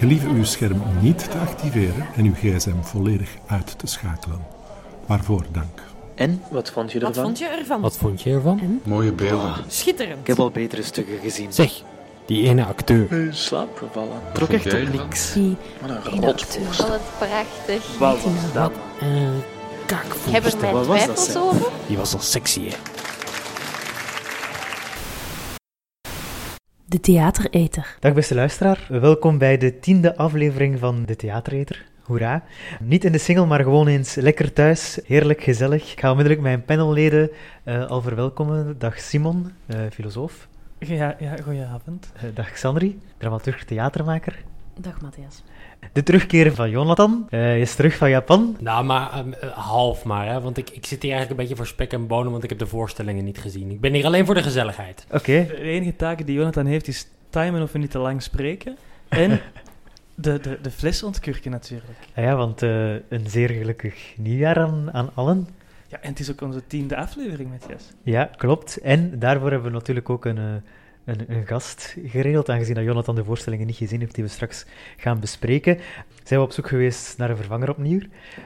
Gelieve uw scherm niet te activeren en uw gsm volledig uit te schakelen. Waarvoor dank. En, wat vond je Wat ervan? vond je ervan? Wat vond je ervan? Mooie beelden. Schitterend. Ik heb al betere stukken gezien. Zeg, die ene acteur. In slaap gevallen. Wat Trok echt op niks. Die Wat een ene rotvorst. Wat prachtig. Wat was dat? Eh, Ik kaakvoerster. heb er Wat dat, twijfels over. Die was al sexy, hè? De Theatereter. Dag beste luisteraar, welkom bij de tiende aflevering van De Theatereter. Hoera. Niet in de single, maar gewoon eens lekker thuis. Heerlijk, gezellig. Ik ga onmiddellijk mijn panelleden eh, al verwelkomen. Dag Simon, eh, filosoof. Ja, ja goedenavond. Eh, dag Xandri, dramaturg, theatermaker. Dag Matthias. De terugkeer van Jonathan. Eh, hij is terug van Japan. Nou, maar ehm, eh, half maar, hè? Want ik, ik zit hier eigenlijk een beetje voor spek en bonen, want ik heb de voorstellingen niet gezien. Ik ben hier alleen voor de gezelligheid. Oké, De enige taak die Jonathan heeft is timen of we niet te lang spreken. En de, de, de fles ontkurken natuurlijk. Ah ja, want eh, een zeer gelukkig nieuwjaar aan, aan allen. Ja, en het is ook onze tiende aflevering, Matthias. Ja, klopt. En daarvoor hebben we natuurlijk ook een, eh, een, een gast geregeld, aangezien dat Jonathan de voorstellingen niet gezien heeft, die we straks gaan bespreken. Zijn we op zoek geweest naar een vervanger opnieuw.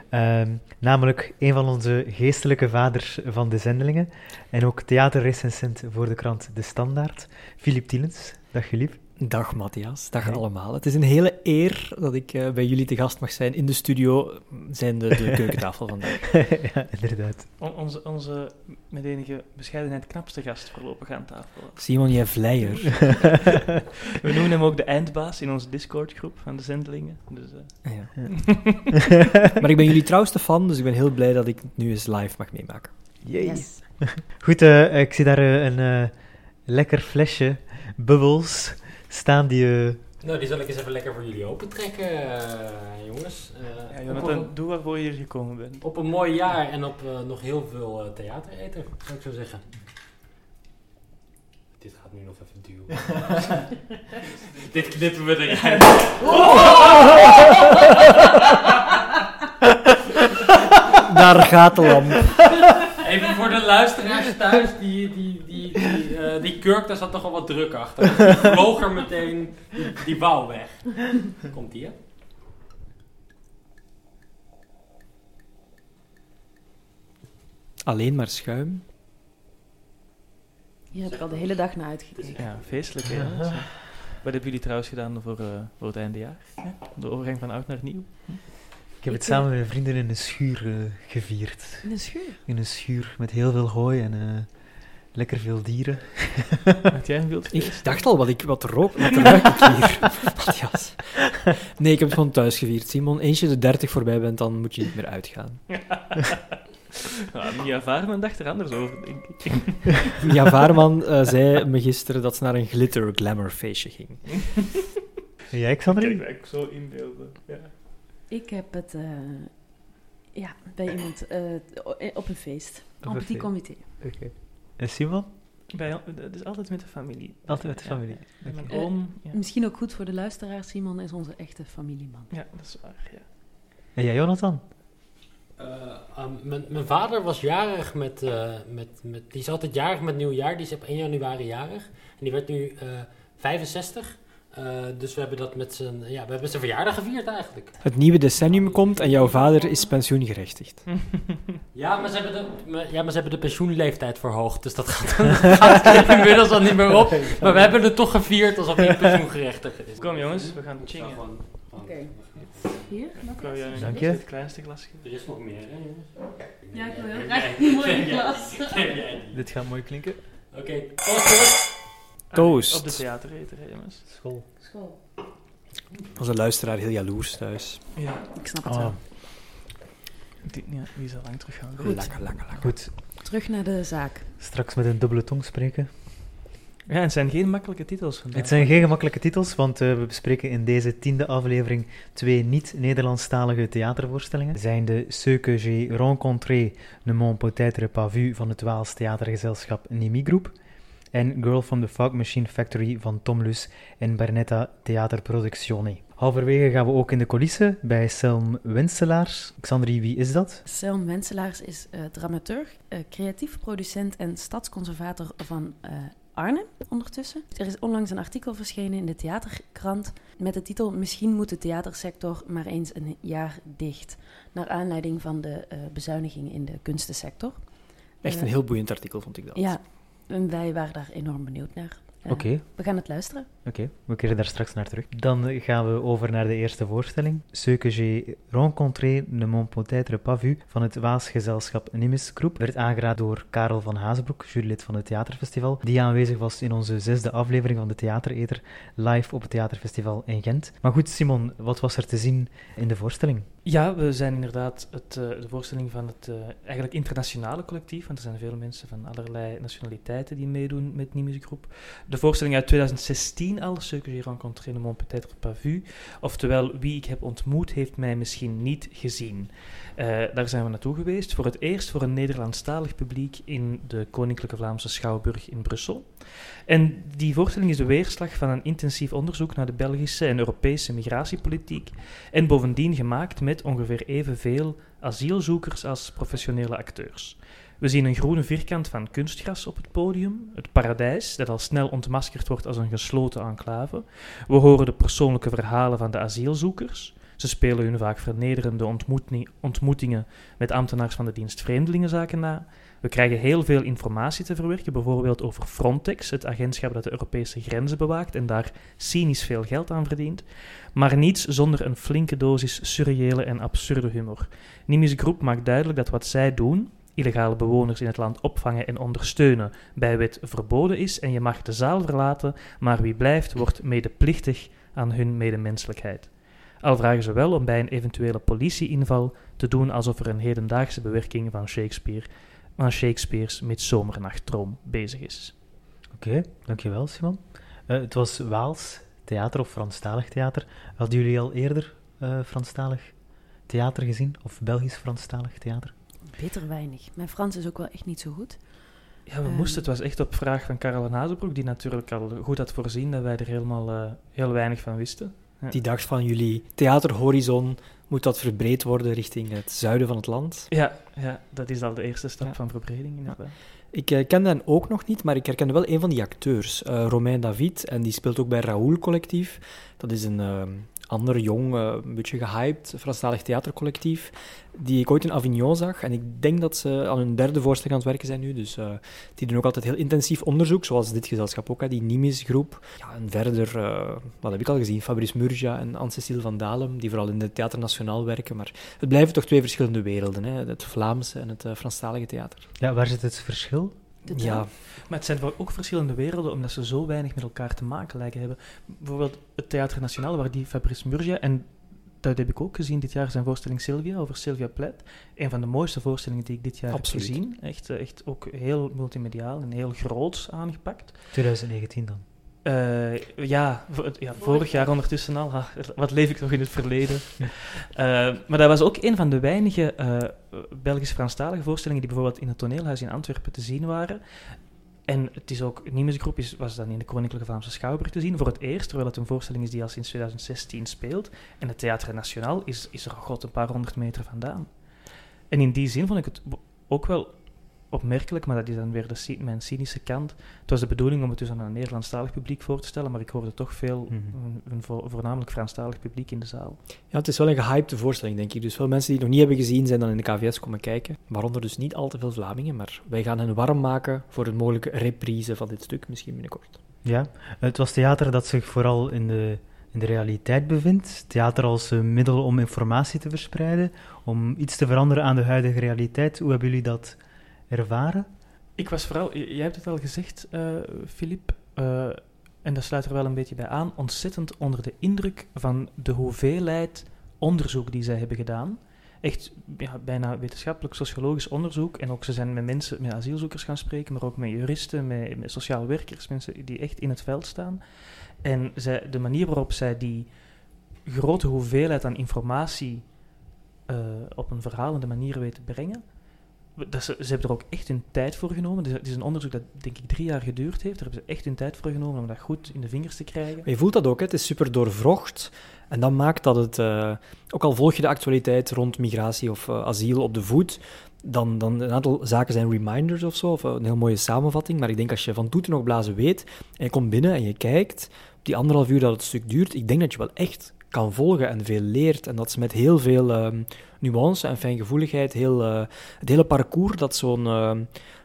Ehm, namelijk een van onze geestelijke vaders van de zendelingen. En ook theaterrecensent voor de krant De Standaard, Filip Tielens. Dag Filip. Dag Matthias, dag Hey. allemaal. Het is een hele eer dat ik eh, bij jullie te gast mag zijn in de studio, zijn de, de keukentafel vandaag. ja, inderdaad. On- onze, onze met enige bescheidenheid knapste gast voorlopig aan tafel. Simon, jij vleier. We noemen hem ook de eindbaas in onze Discord-groep van de zendelingen. Dus, eh, Ja. maar ik ben jullie trouwste fan, dus ik ben heel blij dat ik het nu eens live mag meemaken. Yes. Goed, eh, ik zie daar een eh, lekker flesje bubbels staan die... eh, Nou, die zal ik eens even lekker voor jullie opentrekken, eh, jongens. Eh, ja, op, Jonathan, een, doe waarvoor je hier gekomen bent. op een mooi jaar en op eh, nog heel veel eh theatereten, zou ik zo zeggen. Dit gaat nu nog even duwen. Dit knippen we eruit. Daar gaat de lamp. Even voor de luisteraars thuis, die, die, die, die, eh, die kurk, daar zat toch al wat druk achter. Die vloog er meteen die, die wouw weg. Komt die, hè? Alleen maar schuim. Hier heb ik al de hele dag naar uitgekeken. Ja, feestelijk. Hè? Wat hebben jullie trouwens gedaan voor, eh, voor het eindejaar? hè? De overgang van oud naar nieuw? Heb het Ik, samen met mijn vrienden in een schuur eh, gevierd. In de schuur. In een schuur met heel veel hooi en eh, lekker veel dieren. Had jij een wild Ik dacht al, wat, ik, wat, rook, wat ruik ik hier? Matthias. Nee, ik heb het gewoon thuis gevierd. Simon, eens je de 30 voorbij bent, dan moet je niet meer uitgaan. Nou, Mia Vaarman dacht er anders over, denk ik. Mia Vaarman eh, zei me gisteren dat ze naar een glitter glamour feestje ging. En jij, Xandri? Kijk, ook zo inbeelden. Ja. Ik heb het eh, ja, bij iemand eh, op een feest. Op Op een petit feest. comité. Oké. En Simon? Bij, dat is altijd met de familie. Altijd met de Ja, familie. ja. Mijn oom, ja. Misschien ook goed voor de luisteraar. Simon is onze echte familieman. ja, dat is waar, ja. En jij, Jonathan? Eh, ehm, mijn, mijn vader was jarig met, eh, met, met... Die is altijd jarig met nieuwjaar. Die is op 1 januari jarig. En die werd nu eh 65. Eh, dus we hebben dat met zijn... Ja, we hebben zijn verjaardag gevierd eigenlijk. Het nieuwe decennium komt en jouw vader is pensioengerechtigd. Ja, maar ze hebben de, maar- ja, maar ze hebben de pensioenleeftijd verhoogd. Dus dat gaat, gaat inmiddels al niet meer op. Maar we hebben het toch gevierd alsof hij pensioengerechtigd is. Kom jongens, we gaan chingen. Oké. Hier? Wou jou Dank een- je. het kleinste glas geven. Er is nog meer, hè jongens? Ja, ik wil heel graag een mooie glas. Dit gaat mooi klinken. Oké, proost, Toast. Op de theatereter, hè, jongens. School. School. Onze luisteraar heel jaloers thuis. Ja, Ik snap het Oh, wel. die, ja, die is al lang terug gaan. Goed. Lekker, lekker, lekker. goed. Terug naar de zaak. Straks met een dubbele tong spreken. Ja, het zijn geen makkelijke titels vandaag. Het zijn geen gemakkelijke titels, want eh, we bespreken in deze tiende aflevering twee niet-Nederlandstalige theatervoorstellingen. Zijn de Ce que j'ai rencontré ne m'ont peut-être pas vu van het Waals theatergezelschap Nimi Groep en Girl from the Fog Machine Factory van Tom Lus en Bernetta Theaterproduzione. Halverwege gaan we ook in de coulissen bij Selm Wenselaars. Xandri, wie is dat? Selm Wenselaars is eh, dramaturg, eh, creatief producent en stadsconservator van eh, Arnhem ondertussen. Er is onlangs een artikel verschenen in de theaterkrant met de titel Misschien moet de theatersector maar eens een jaar dicht. Naar aanleiding van de eh bezuinigingen in de kunstensector. Echt een heel boeiend artikel, vond ik dat. Ja, en wij waren daar enorm benieuwd naar. Eh, Oké, We gaan het luisteren. Oké, we keren daar straks naar terug. Dan gaan we over naar de eerste voorstelling. Ce que j'ai rencontré ne m'ont peut-être pas vu van het Waals gezelschap Nimis Groep. Werd aangeraden door Karel van Hazenbroek, jurylid van het Theaterfestival, die aanwezig was in onze zesde aflevering van de Theatereter, live op het Theaterfestival in Gent. Maar goed, Simon, wat was er te zien in de voorstelling? Ja, we zijn inderdaad het, eh, de voorstelling van het eh, eigenlijk internationale collectief, want er zijn veel mensen van allerlei nationaliteiten die meedoen met die muziekgroep. De voorstelling uit 2016 al, Ce que j'ai rencontré ne m'ont peut-être vu, oftewel Wie ik heb ontmoet heeft mij misschien niet gezien. Eh, daar zijn we naartoe geweest, voor het eerst voor een Nederlandstalig publiek in de Koninklijke Vlaamse Schouwburg in Brussel. En die voorstelling is de weerslag van een intensief onderzoek naar de Belgische en Europese migratiepolitiek en bovendien gemaakt met ongeveer evenveel asielzoekers als professionele acteurs. We zien een groene vierkant van kunstgras op het podium, het paradijs, dat al snel ontmaskerd wordt als een gesloten enclave. We horen de persoonlijke verhalen van de asielzoekers. Ze spelen hun vaak vernederende ontmoetingen met ambtenaars van de dienst Vreemdelingenzaken na. We krijgen heel veel informatie te verwerken, bijvoorbeeld over Frontex, het agentschap dat de Europese grenzen bewaakt en daar cynisch veel geld aan verdient. Maar niets zonder een flinke dosis surreële en absurde humor. Nimis Groep maakt duidelijk dat wat zij doen, illegale bewoners in het land opvangen en ondersteunen, bij wet verboden is en je mag de zaal verlaten, maar wie blijft wordt medeplichtig aan hun medemenselijkheid. Al vragen ze wel om bij een eventuele politieinval te doen alsof er een hedendaagse bewerking van Shakespeare, van Shakespeare's Midsomernachtroom bezig is. Oké, dankjewel Simon. Eh, het was Waals theater of Franstalig theater. Hadden jullie al eerder eh, Franstalig theater gezien? Of Belgisch-Franstalig theater? Beter weinig. Mijn Frans is ook wel echt niet zo goed. Ja, we Ehm. moesten. Het was echt op vraag van Karel van Hazenbroek, die natuurlijk al goed had voorzien dat wij er helemaal eh, heel weinig van wisten. Die dacht van jullie theaterhorizon, moet dat verbreed worden richting het zuiden van het land? Ja, ja, dat is al de eerste stap Ja. van verbreding. inderdaad. Ik eh, kende hen ook nog niet, maar ik herkende wel een van die acteurs, eh, Romain David, en die speelt ook bij Raoul Collectief. Dat is een eh, ander, jong, eh, een beetje gehyped Franstalig theatercollectief, die ik ooit in Avignon zag. En ik denk dat ze aan hun derde voorstelling aan het werken zijn nu, dus eh, die doen ook altijd heel intensief onderzoek, zoals dit gezelschap ook, hè, die Nimis-groep. Ja, en verder, eh, wat heb ik al gezien, Fabrice Murgia en Anne-Cécile van Dalem, die vooral in het Theater Nationaal werken, maar het blijven toch twee verschillende werelden, hè, het Vlaamse en het Franstalige theater. Ja, waar zit het verschil? De Ja. Maar het zijn ook verschillende werelden, omdat ze zo weinig met elkaar te maken lijken hebben. Bijvoorbeeld het Theater Nationaal, waar die Fabrice Murgia, en dat heb ik ook gezien dit jaar, zijn voorstelling Sylvia, over Sylvia Plath. Een van de mooiste voorstellingen die ik dit jaar Absoluut. heb gezien. Echt, eh, echt ook heel multimediaal en heel groots aangepakt. 2019 dan. Eh, ja, ja, vorig jaar ondertussen al. Ha, wat leef ik nog in het verleden. Eh, maar dat was ook een van de weinige eh, Belgisch-Franstalige voorstellingen die bijvoorbeeld in het toneelhuis in Antwerpen te zien waren. En het is ook, Niemes Groep is, was dan in de Koninklijke Vlaamse Schouwburg te zien voor het eerst, terwijl het een voorstelling is die al sinds 2016 speelt. En het Theater Nationaal is, is er god een paar honderd meter vandaan. En in die zin vond ik het ook wel opmerkelijk, maar dat is dan weer de, mijn cynische kant. Het was de bedoeling om het dus aan een Nederlandstalig publiek voor te stellen, maar ik hoorde toch veel, Mhm. een, een vo- voornamelijk Franstalig publiek in de zaal. Ja, het is wel een gehypte voorstelling, denk ik. Dus veel mensen die het nog niet hebben gezien, zijn dan in de KVS komen kijken. Waaronder dus niet al te veel Vlamingen, maar wij gaan hen warm maken voor een mogelijke reprise van dit stuk, misschien binnenkort. Ja, het was theater dat zich vooral in de, in de realiteit bevindt. Theater als eh, middel om informatie te verspreiden, om iets te veranderen aan de huidige realiteit. Hoe hebben jullie dat Ik was vooral, jij hebt het al gezegd, eh Filip, eh, en dat sluit er wel een beetje bij aan, ontzettend onder de indruk van de hoeveelheid onderzoek die zij hebben gedaan. Echt ja, bijna wetenschappelijk, sociologisch onderzoek. En ook ze zijn met mensen, met asielzoekers gaan spreken, maar ook met juristen, met, sociaal werkers, mensen die echt in het veld staan. En zij, de manier waarop zij die grote hoeveelheid aan informatie eh, op een verhalende manier weten brengen, dat ze, hebben er ook echt hun tijd voor genomen. Het is een onderzoek dat denk ik drie jaar geduurd heeft. Daar hebben ze echt hun tijd voor genomen om dat goed in de vingers te krijgen. Je voelt dat ook, hè? het is super doorvrocht. En dat maakt dat het, uh, ook al volg je de actualiteit rond migratie of uh, asiel op de voet, dan, dan een aantal zaken zijn reminders of zo, of een heel mooie samenvatting. Maar ik denk als je van toeten nog blazen weet, en je komt binnen en je kijkt, op die anderhalf uur dat het stuk duurt, ik denk dat je wel echt kan volgen en veel leert. En dat ze met heel veel uh, nuance en fijngevoeligheid, heel, uh, het hele parcours dat zo'n uh,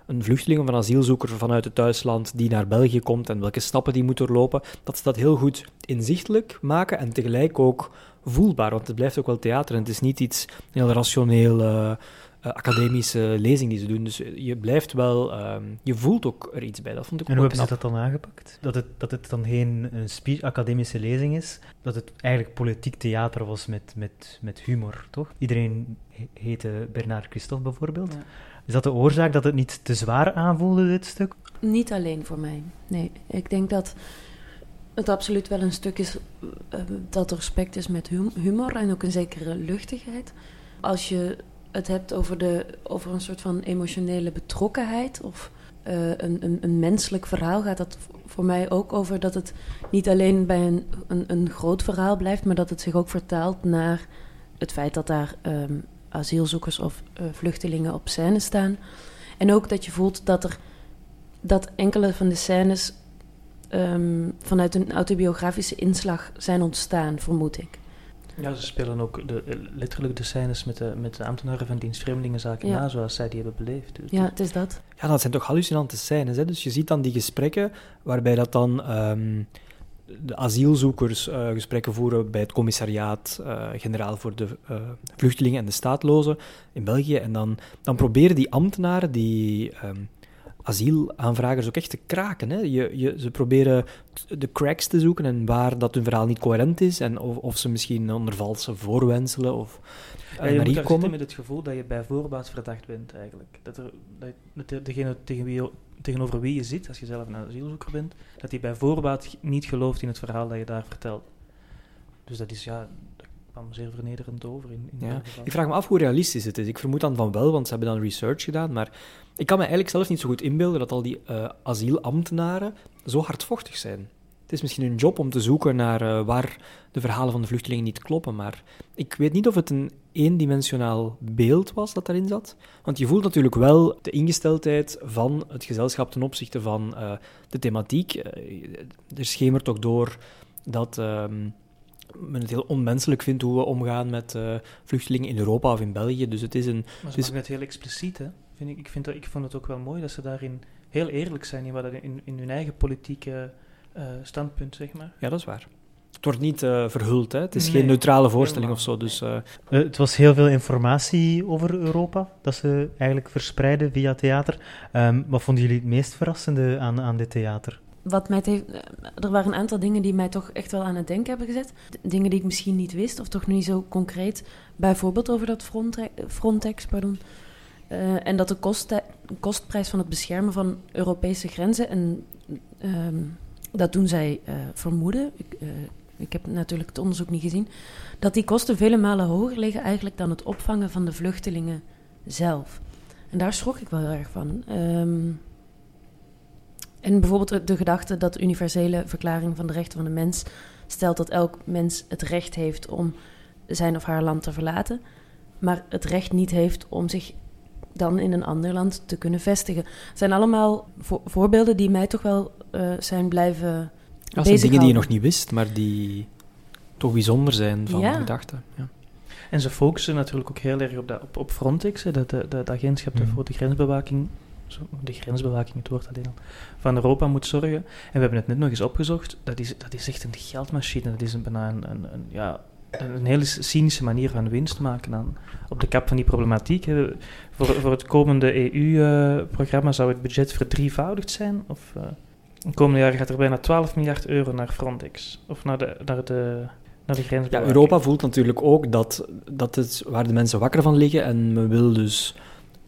een vluchteling of een asielzoeker vanuit het thuisland die naar België komt en welke stappen die moet doorlopen, dat ze dat heel goed inzichtelijk maken en tegelijk ook voelbaar. Want het blijft ook wel theater en het is niet iets heel rationeel uh, academische lezing die ze doen. Dus je blijft wel, uh, je voelt ook er iets bij. Dat vond ik en hoe hebben ze dat dan aangepakt? Dat het, dat het dan geen een speech, academische lezing is, dat het eigenlijk politiek theater was met, met, met humor, toch? Iedereen heette Bernard Christophe bijvoorbeeld. Ja. Is dat de oorzaak dat het niet te zwaar aanvoelde, dit stuk? Niet alleen voor mij. Nee, ik denk dat het absoluut wel een stuk is uh, dat er respect is met hum humor en ook een zekere luchtigheid. Als je het hebt over, de, over een soort van emotionele betrokkenheid of uh, een, een, een, menselijk verhaal, gaat dat voor mij ook over dat het niet alleen bij een, een, groot verhaal blijft, maar dat het zich ook vertaalt naar het feit dat daar um, asielzoekers of uh, vluchtelingen op scène staan. En ook dat je voelt dat er dat enkele van de scènes um, vanuit een autobiografische inslag zijn ontstaan, vermoed ik. Ja, ze spelen ook de, letterlijk de scènes met de, met de ambtenaren van dienst Vreemdelingenzaken ja. na, zoals zij die hebben beleefd. Dus ja, het is dat. Ja, dat zijn toch hallucinante scènes. Hè? Dus je ziet dan die gesprekken waarbij dat dan um, de asielzoekers uh, gesprekken voeren bij het commissariaat uh, generaal voor de uh, vluchtelingen en de staatlozen in België. En dan, dan proberen die ambtenaren die... Um, asielaanvragers ook echt te kraken. Hè. Je, je, ze proberen de cracks te zoeken en waar dat hun verhaal niet coherent is en of, of ze misschien onder valse voorwenselen of ja, je moet daar komen. met het gevoel dat je bij voorbaat verdacht bent eigenlijk. Dat, er, dat degene tegen wie, tegenover wie je zit, als je zelf een asielzoeker bent, dat hij bij voorbaat niet gelooft in het verhaal dat je daar vertelt. Dus dat is ja, kwam zeer vernederend over. In, in ja. Ik vraag me af hoe realistisch het is. Ik vermoed dan van wel, want ze hebben dan research gedaan. Maar ik kan me eigenlijk zelf niet zo goed inbeelden dat al die uh, asielambtenaren zo hardvochtig zijn. Het is misschien hun job om te zoeken naar uh, waar de verhalen van de vluchtelingen niet kloppen. Maar ik weet niet of het een eendimensionaal beeld was dat daarin zat. Want je voelt natuurlijk wel de ingesteldheid van het gezelschap ten opzichte van uh, de thematiek. er schemert ook door dat. Ehm, men het heel onmenselijk vindt hoe we omgaan met uh, vluchtelingen in Europa of in België. Dus het is een... Maar ze maken het heel expliciet, hè? Vind ik, ik, vind dat, ik vond het ook wel mooi dat ze daarin heel eerlijk zijn in, wat in, in hun eigen politieke uh, standpunt, zeg maar. Ja, dat is waar. Het wordt niet uh, verhuld, hè? het is nee, geen neutrale voorstelling of zo. Dus, uh... het was heel veel informatie over Europa dat ze eigenlijk verspreiden via theater. Um, wat vonden jullie het meest verrassende aan, aan dit theater? Wat mij heeft, er waren een aantal dingen die mij toch echt wel aan het denken hebben gezet. Dingen die ik misschien niet wist, of toch niet zo concreet. Bijvoorbeeld over dat Frontex, pardon. Uh, en dat de kost, kostprijs van het beschermen van Europese grenzen, en um, dat doen zij uh, vermoeden, ik, uh, ik heb natuurlijk het onderzoek niet gezien, dat die kosten vele malen hoger liggen eigenlijk dan het opvangen van de vluchtelingen zelf. En daar schrok ik wel erg van. Um, en bijvoorbeeld de gedachte dat de universele verklaring van de rechten van de mens stelt dat elk mens het recht heeft om zijn of haar land te verlaten, maar het recht niet heeft om zich dan in een ander land te kunnen vestigen. Het zijn allemaal vo voorbeelden die mij toch wel uh, zijn blijven. Dat zijn dingen die je nog niet wist, maar die toch bijzonder zijn van ja. gedachten. Ja. En ze focussen natuurlijk ook heel erg op, dat, op, op Frontex, hè, dat, de, de, de agentschap mm. voor de grensbewaking de grensbewaking, het woord alleen al, van Europa moet zorgen. En we hebben het net nog eens opgezocht, dat is, dat is echt een geldmachine. Dat is een, bijna een, ja, een hele cynische manier van winst maken aan, op de kap van die problematiek. Voor, voor het komende EU-programma zou het budget verdrievoudigd zijn. Of, uh, het komende jaar gaat er bijna 12 miljard euro naar Frontex. Of naar de, naar de, naar de grensbewaking. Ja, Europa voelt natuurlijk ook dat, dat het waar de mensen wakker van liggen. En men wil dus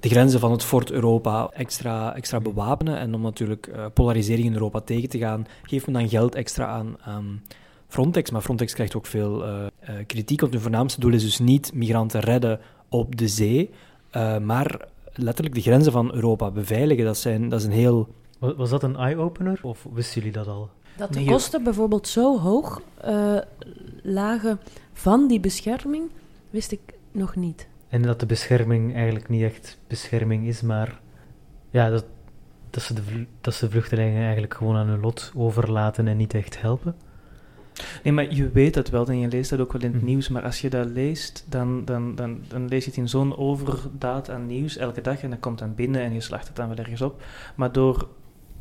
de grenzen van het Fort Europa extra, extra bewapenen. En om natuurlijk uh, polarisering in Europa tegen te gaan, geeft men dan geld extra aan, aan Frontex. Maar Frontex krijgt ook veel uh, uh, kritiek, want hun voornaamste doel is dus niet migranten redden op de zee, maar letterlijk de grenzen van Europa beveiligen. Dat, zijn, dat is een heel... Was, dat een eye-opener of wisten jullie dat al? Dat de kosten bijvoorbeeld zo hoog eh, lagen van die bescherming, wist ik nog niet. En dat de bescherming eigenlijk niet echt bescherming is, maar ja, dat, dat, ze de, dat ze vluchtelingen eigenlijk gewoon aan hun lot overlaten en niet echt helpen. Nee, maar je weet het wel en je leest dat ook wel in het Mhm. nieuws. Maar als je dat leest, dan, dan, dan, dan lees je het in zo'n overdaad aan nieuws elke dag. En dat komt dan binnen en je slacht het dan wel ergens op. Maar door...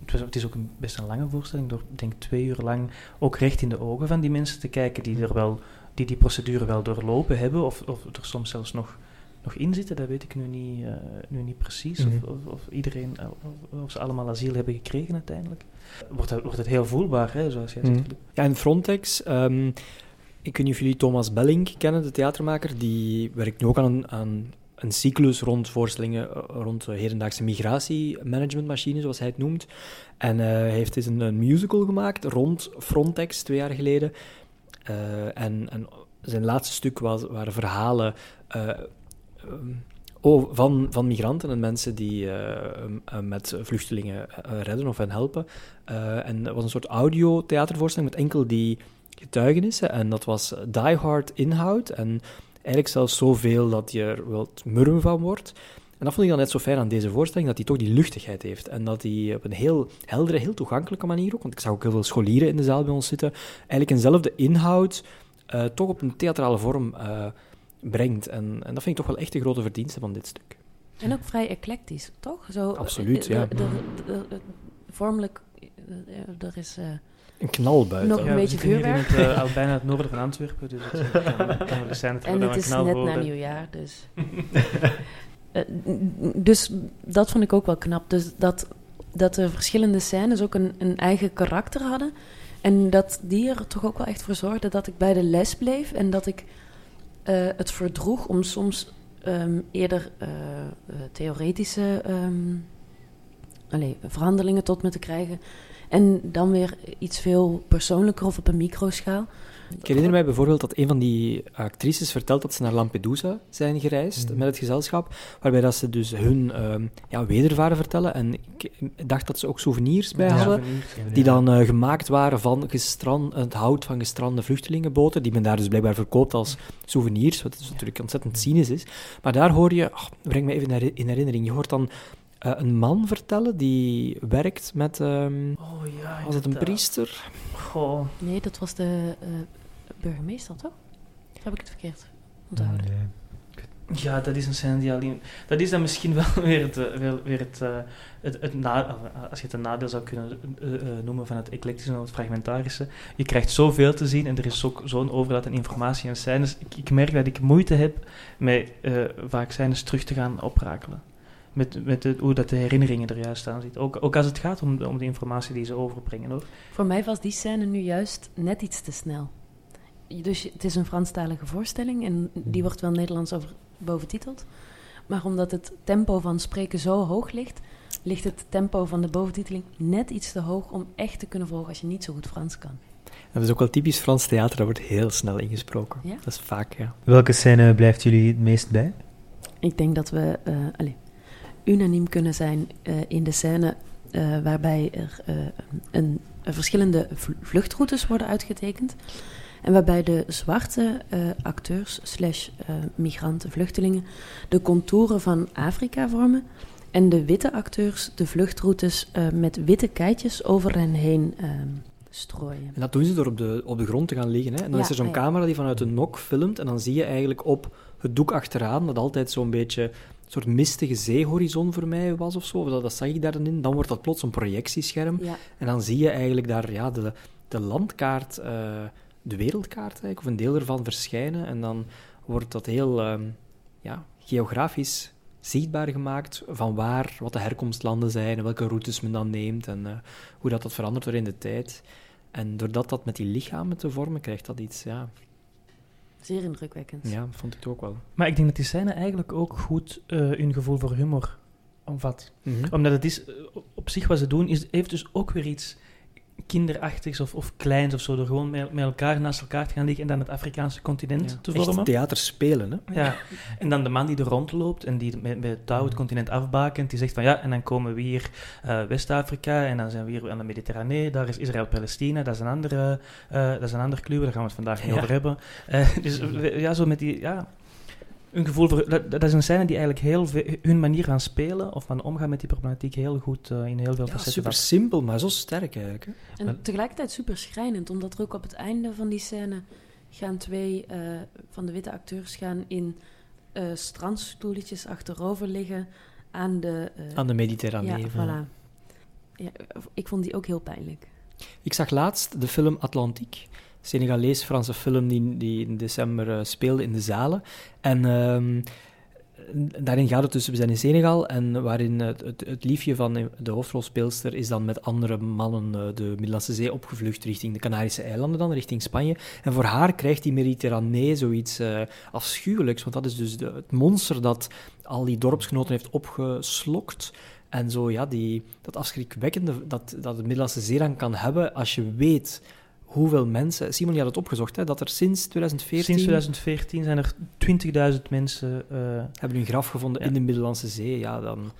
Het, is ook een, best een lange voorstelling. Door, ik denk, twee uur lang ook recht in de ogen van die mensen te kijken die, er wel, die die procedure wel doorlopen hebben. Of, of er soms zelfs nog, nog in zitten, dat weet ik nu niet, eh, nu niet precies. Mhm. Of, of, of iedereen, eh, of, of ze allemaal asiel hebben gekregen uiteindelijk. Wordt, dat, wordt het heel voelbaar, hè, zoals jij zegt. Mhm. Filip. Ja, en Frontex... ehm, ik weet niet of jullie Thomas Belling kennen, de theatermaker. Die werkt nu ook aan een, aan een cyclus rond voorstellingen eh, rond de hedendaagse migratiemanagementmachine, zoals hij het noemt. En eh, hij heeft dus een, een musical gemaakt rond Frontex, twee jaar geleden. Eh, en, en zijn laatste stuk was, waren verhalen oh, van, van migranten en mensen die eh, eh, met vluchtelingen eh, redden of hen helpen. En dat was een soort audio-theatervoorstelling met enkel die getuigenissen. En dat was die hard inhoud. En eigenlijk zelfs zoveel dat je er wel murm van wordt. En dat vond ik dan net zo fijn aan deze voorstelling, dat hij toch die luchtigheid heeft. En dat hij op een heel heldere, heel toegankelijke manier ook, want ik zag ook heel veel scholieren in de zaal bij ons zitten, eigenlijk eenzelfde inhoud toch op een theatrale vorm eh, brengt. En, en dat vind ik toch wel echt de grote verdienste van dit stuk. En ook vrij eclectisch, toch? Zo, Absoluut, eh, ja. de- de- de- de- vormelijk, eh, er is... eh, Een knal buiten. Nog een Ja, beetje we zitten hier in vuurwerk. het, eh, al bijna het noorden van Antwerpen, dus het eh, kan, zijn en het is net na nieuwjaar, dus... Eh, dus dat vond ik ook wel knap. Dus dat, dat de verschillende scènes ook een, een eigen karakter hadden. En dat die er toch ook wel echt voor zorgde dat ik bij de les bleef. En dat ik eh, het verdroeg om soms ehm, eerder eh, eh, theoretische ehm, allee, verhandelingen tot me te krijgen. En dan weer iets veel persoonlijker of op een microschaal. Ik herinner mij bijvoorbeeld dat een van die actrices vertelt dat ze naar Lampedusa zijn gereisd Mhm. met het gezelschap, waarbij dat ze dus hun ehm, ja, wedervaren vertellen. En ik dacht dat ze ook souvenirs bij Ja. hadden, die dan eh, gemaakt waren van gestran, het hout van gestrande vluchtelingenboten, die men daar dus blijkbaar verkoopt als souvenirs, wat dus natuurlijk ontzettend cynisch is. Maar daar hoor je, oh, breng me even in heri- in herinnering, je hoort dan eh, een man vertellen die werkt met, ehm, Oh ja, was het een priester? Goh. Nee, dat was de eh, burgemeester, toch? Of heb ik het verkeerd onthouden? Nee. Ja, dat is een scène die alleen... Dat is dan misschien wel weer het, wel weer het, eh, het, het na, eh, als je het een nadeel zou kunnen eh, noemen van het eclectische en het fragmentarische. Je krijgt zoveel te zien en er is ook zo'n overdaad aan informatie en scènes. Ik, ik merk dat ik moeite heb met eh, vaak scènes terug te gaan oprakelen. Met, met de, hoe dat de herinneringen er juist aan zitten. Ook, ook als het gaat om, de- om de informatie die ze overbrengen. Hoor. Voor mij was die scène nu juist net iets te snel. Dus het is een Franstalige voorstelling en die wordt wel Nederlands over boventiteld. Maar omdat het tempo van spreken zo hoog ligt, ligt het tempo van de boventiteling net iets te hoog om echt te kunnen volgen als je niet zo goed Frans kan. Dat is ook wel typisch Frans theater, daar wordt heel snel ingesproken. Ja? Dat is vaak, ja. Welke scène blijft jullie het meest bij? Ik denk dat we eh, allee, unaniem kunnen zijn eh, in de scène eh, waarbij er eh, een, een verschillende vl- vluchtroutes worden uitgetekend. En waarbij de zwarte eh, acteurs slash eh, migranten, vluchtelingen, de contouren van Afrika vormen. En de witte acteurs de vluchtroutes eh, met witte keitjes over hen heen ehm, strooien. En dat doen ze door op de, op de grond te gaan liggen. Hè? En dan Ja, is er zo'n ja. camera die vanuit een nok filmt. En dan zie je eigenlijk op het doek achteraan, dat altijd zo'n beetje een soort mistige zeehorizon voor mij was of zo. Dat, dat zag ik daar dan in. Dan wordt dat plots een projectiescherm. Ja, En dan zie je eigenlijk daar ja, de, de landkaart, de wereldkaart eigenlijk, of een deel ervan verschijnen. En dan wordt dat heel ehm, ja, geografisch zichtbaar gemaakt van waar, wat de herkomstlanden zijn en welke routes men dan neemt en eh, hoe dat, dat verandert door in de tijd. En doordat dat met die lichamen te vormen, krijgt dat iets, ja, zeer indrukwekkend. ja vond ik het ook wel. Maar ik denk dat die scène eigenlijk ook goed eh, hun gevoel voor humor omvat. Mhm. Omdat het is, eh, op zich wat ze doen, is, heeft dus ook weer iets kinderachtigs of, of kleins of zo, door gewoon met, met elkaar naast elkaar te gaan liggen en dan het Afrikaanse continent Ja. te Echt vormen. theater spelen, hè? Ja, en dan de man die er rondloopt en die met, met het touw het continent afbakent, die zegt van ja, en dan komen we hier eh, West-Afrika en dan zijn we hier aan de Mediterranee, daar is Israël-Palestina, dat is een andere, eh, dat is een ander kluwe, daar gaan we het vandaag niet Ja. over hebben. Eh, dus ja, zo met die, ja, een gevoel voor, dat, dat is een scène die eigenlijk heel hun manier van spelen of van omgaan met die problematiek heel goed eh, in heel veel Ja, facetten super simpel, maar zo sterk eigenlijk. Hè? En tegelijkertijd super schrijnend, omdat er ook op het einde van die scène gaan twee eh, van de witte acteurs gaan in eh strandstoeltjes achterover liggen aan de... eh, Aan de Mediterranee. ja, voilà. Ja, ik vond die ook heel pijnlijk. Ik zag laatst de film Atlantiek. Senegalees-Franse film die, die in december eh, speelde in de zalen. En ehm, daarin gaat het dus, we zijn in Senegal, en waarin het, het, liefje van de hoofdrolspeelster is dan met andere mannen eh, de Middellandse Zee opgevlucht richting de Canarische eilanden dan, richting Spanje. En voor haar krijgt die Mediterranee zoiets eh, afschuwelijks, want dat is dus de, het monster dat al die dorpsgenoten heeft opgeslokt. En zo, ja, die, dat afschrikwekkende dat, dat de Middellandse Zee dan kan hebben als je weet hoeveel mensen... Simon, je had het opgezocht, hè, dat er sinds 2014... Sinds 2014 zijn er 20.000 mensen eh, hebben hun graf gevonden Ja. in de Middellandse Zee. Ja, dan...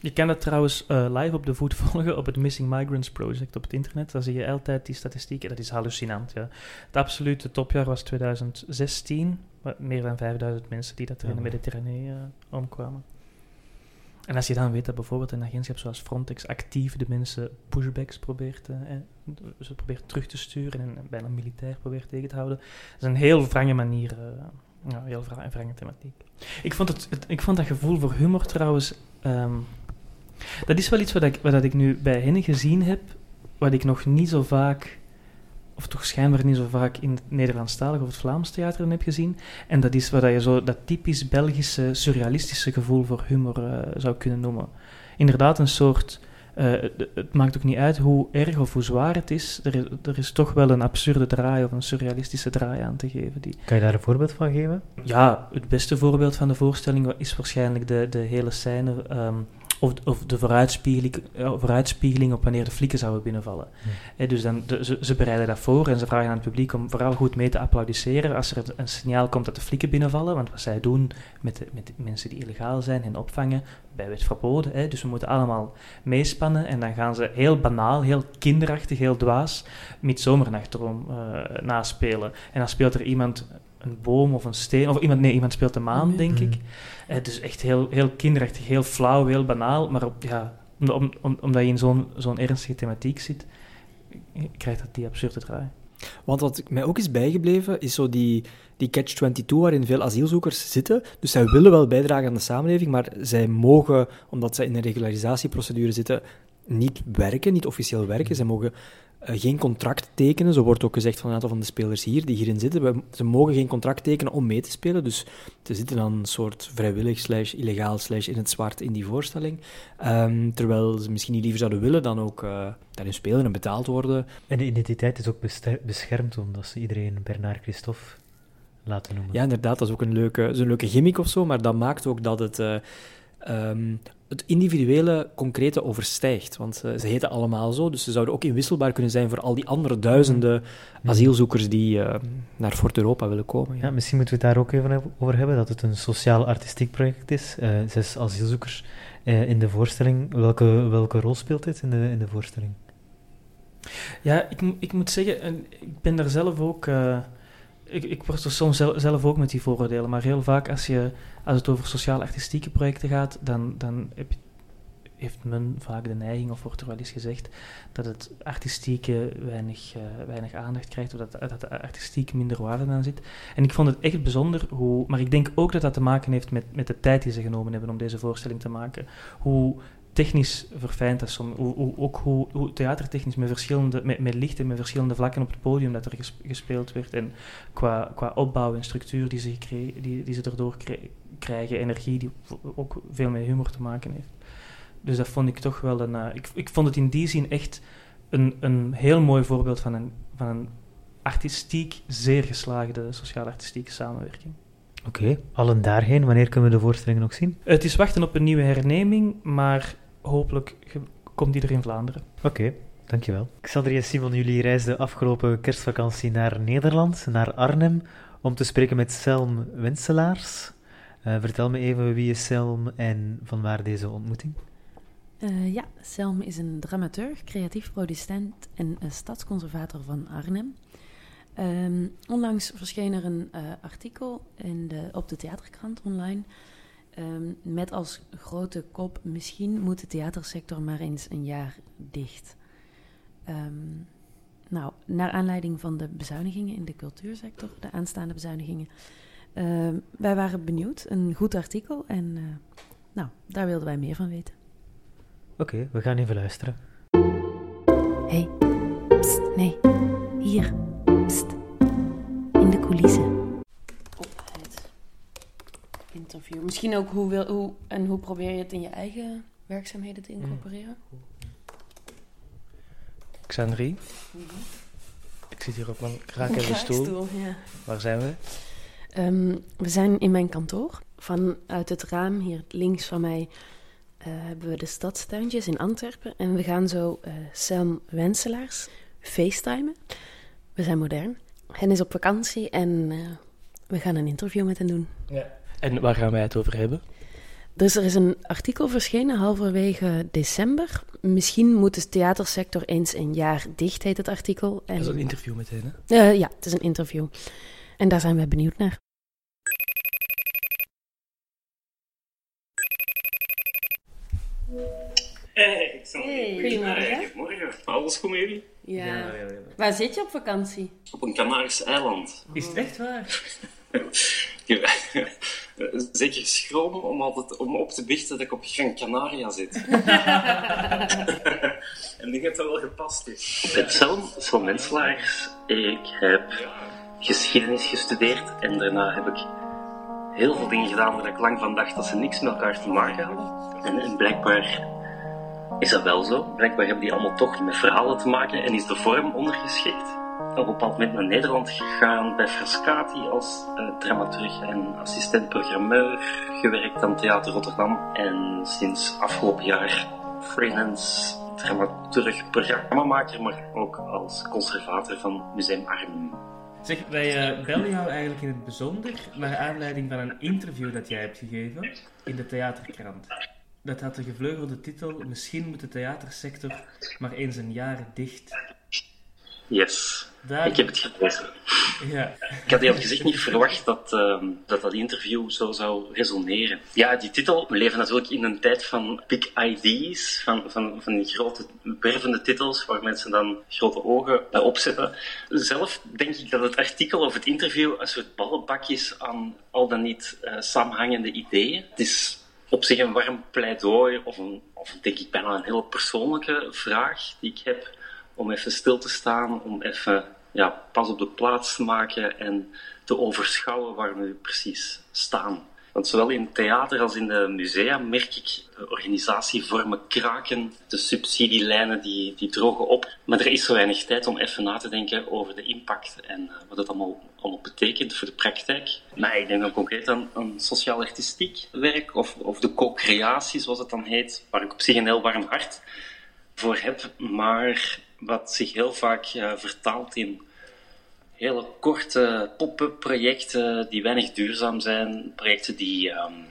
Je kan dat trouwens eh, live op de voet volgen op het Missing Migrants Project op het internet. Daar zie je altijd die statistieken. Dat is hallucinant. Ja. Het absolute topjaar was 2016. Met meer dan 5000 mensen die dat er in de. Mediterranee eh, omkwamen. En als je dan weet dat bijvoorbeeld een agentschap zoals Frontex actief de mensen pushbacks probeert, eh, ze probeert terug te sturen en bijna militair probeert tegen te houden. Dat is een heel wrange manier, eh, ja, heel wra- wrange thematiek. Ik vond, het, het- ik vond dat gevoel voor humor trouwens ehm, dat is wel iets wat ik, wat ik nu bij hen gezien heb, wat ik nog niet zo vaak, of toch schijnbaar niet zo vaak in het Nederlandstalig of het Vlaams theater heb gezien. En dat is wat je zo dat typisch Belgische surrealistische gevoel voor humor eh, zou kunnen noemen. Inderdaad, een soort. Eh, het, het maakt ook niet uit hoe erg of hoe zwaar het is. Er, is. er is toch wel een absurde draai of een surrealistische draai aan te geven. Die, Kan je daar een voorbeeld van geven? ja, het beste voorbeeld van de voorstelling is waarschijnlijk de, de hele scène. ehm, of, of de vooruitspiegeling, ja, vooruitspiegeling op wanneer de flikken zouden binnenvallen. Dus dan, de- ze, ze bereiden dat voor en ze vragen aan het publiek om vooral goed mee te applaudisseren als er een, signaal komt dat de flikken binnenvallen. Want wat zij doen met, de, met de mensen die illegaal zijn en opvangen, bij wet verboden. Hè, dus we moeten allemaal meespannen en dan gaan ze heel banaal, heel kinderachtig, heel dwaas Midsomernachtsdroom eh naspelen. En dan speelt er iemand een boom of een steen, of iemand, nee, iemand speelt de maan, denk ik. Het is echt heel, heel kinderachtig, heel flauw, heel banaal, maar op, ja, om, om, om- omdat je in zo'n zo'n ernstige thematiek zit, krijgt dat die absurde draai. Want wat mij ook is bijgebleven, is zo die, die catch-22 waarin veel asielzoekers zitten. Dus zij willen wel bijdragen aan de samenleving, maar zij mogen, omdat zij in een regularisatieprocedure zitten, niet werken, niet officieel werken. Zij mogen eh, geen contract tekenen. Zo wordt ook gezegd van een aantal van de spelers hier die hierin zitten. We- Ze mogen geen contract tekenen om mee te spelen. Dus ze zitten dan een soort vrijwillig slash illegaal slash in het zwart in die voorstelling. Ehm, terwijl ze misschien niet liever zouden willen dan ook eh, daarin spelen en betaald worden. En de identiteit is ook beschermd, omdat ze iedereen Bernard Christophe laten noemen. Ja, inderdaad, dat is ook een leuke, is een leuke gimmick of zo, maar dat maakt ook dat het, eh, ehm, het individuele concrete overstijgt. Want eh, ze heten allemaal zo, dus ze zouden ook inwisselbaar kunnen zijn voor al die andere duizenden asielzoekers die eh, naar Fort Europa willen komen. Ja, misschien moeten we het daar ook even over hebben, dat het een sociaal-artistiek project is. Eh, zes asielzoekers eh, in de voorstelling. Welke, welke rol speelt dit in de, in de voorstelling? Ja, ik, ik moet zeggen, en ik ben daar zelf ook. Ik, ik word er soms zel- zelf ook met die vooroordelen, maar heel vaak als, je, als het over sociaal-artistieke projecten gaat, dan, dan heb je, heeft men vaak de neiging, of wordt er wel eens gezegd, dat het artistieke weinig, eh, weinig aandacht krijgt, of dat, dat de artistiek minder waarde aan zit. En ik vond het echt bijzonder hoe. Maar ik denk ook dat dat te maken heeft met, met de tijd die ze genomen hebben om deze voorstelling te maken. Hoe technisch verfijnd dat. Hoe, hoe, ook hoe, hoe theatertechnisch met verschillende, met, met licht en met verschillende vlakken op het podium dat er ges- gespeeld werd. En qua, qua opbouw en structuur die ze, die, die ze erdoor krijgen, energie die ook veel met humor te maken heeft. Dus dat vond ik toch wel een. eh, ik, ik vond het in die zin echt een, een heel mooi voorbeeld van een, van een artistiek zeer geslaagde sociaal-artistieke samenwerking. Oké, allen daarheen. Wanneer kunnen we de voorstelling nog zien? Het is wachten op een nieuwe herneming, maar hopelijk komt die er in Vlaanderen. Oké, Dankjewel. Xander en Simon, jullie reisden afgelopen kerstvakantie naar Nederland, naar Arnhem, om te spreken met Selm Wenselaars. Uh, vertel me even wie is Selm en van waar deze ontmoeting? Uh, ja, Selm is een dramaturg, creatief producent en stadsconservator van Arnhem. Um, onlangs verscheen er een uh, artikel in de, op de theaterkrant online um, met als grote kop: Misschien moet de theatersector maar eens een jaar dicht. Um, nou, naar aanleiding van de bezuinigingen in de cultuursector, de aanstaande bezuinigingen. wij waren benieuwd, een goed artikel en uh, nou, daar wilden wij meer van weten. Oké, okay, we gaan even luisteren. hey, pst, nee, hier. Pst. In de coulissen. Op het Misschien ook hoe, wil, hoe, en hoe probeer je het in je eigen werkzaamheden te incorporeren? Xandri, mm -hmm. ik zit hier op mijn krakende stoel. stoel ja. Waar zijn we? Um, we zijn in mijn kantoor. Vanuit het raam hier links van mij uh, hebben we de stadstuintjes in Antwerpen. En we gaan zo uh, Sam Wenselaars facetimen. We zijn modern. Hen is op vakantie en uh, we gaan een interview met hen doen. Ja. En waar gaan wij het over hebben? Dus er is een artikel verschenen halverwege december. Misschien moet de theatersector eens een jaar dicht, heet het artikel. En... Dat is een interview met hen, hè? Uh, ja, het is een interview. En daar zijn wij benieuwd naar. Hey, hey. Goedemorgen. Goedemorgen. Alles goed met jullie? Ja. Ja, ja, ja. Waar zit je op vakantie? Op een Canarische eiland. Is het echt waar? Zeker schroom om, altijd, om op te biechten dat ik op Gran Canaria zit. en ik heb dat wel gepast is. Ik ben Selm, Menselaars. Ik heb geschiedenis gestudeerd en daarna heb ik heel veel dingen gedaan waar ik lang van dacht dat ze niks met elkaar te maken hadden. En, en blijkbaar is dat wel zo. Blijkbaar hebben die allemaal toch met verhalen te maken en is de vorm ondergeschikt. Op een bepaald moment naar Nederland gegaan bij Frascati als uh, dramaturg en assistent-programmeur. Gewerkt aan Theater Rotterdam en sinds afgelopen jaar freelance dramaturg, programmamaker, maar ook als conservator van Museum Arnhem. Zeg, wij uh, bellen jou eigenlijk in het bijzonder naar aanleiding van een interview dat jij hebt gegeven in de Theaterkrant. Dat had de gevleugelde titel Misschien moet de theatersector maar eens een jaar dicht. Yes, ik heb het gelezen. Ja. Ik had eerlijk gezegd niet verwacht dat, uh, dat dat interview zo zou resoneren. Ja, die titel, we leven natuurlijk in een tijd van big ideas, van, van, van die grote wervende titels waar mensen dan grote ogen uh, opzetten. Zelf denk ik dat het artikel of het interview een soort ballenbak is aan al dan niet uh, samenhangende ideeën. Het is op zich een warm pleidooi of, een, of denk ik bijna een heel persoonlijke vraag die ik heb om even stil te staan, om even ja, pas op de plaats te maken en te overschouwen waar we precies staan. Want zowel in het theater als in de musea merk ik organisatievormen kraken, de subsidielijnen die, die drogen op. Maar er is zo weinig tijd om even na te denken over de impact en eh, wat het allemaal, allemaal betekent voor de praktijk. Maar ik denk dan concreet aan, sociaal-artistiek werk of, of de co-creatie, zoals het dan heet, waar ik op zich een heel warm hart voor heb, maar wat zich heel vaak uh, vertaalt in hele korte pop-up projecten die weinig duurzaam zijn, projecten die um,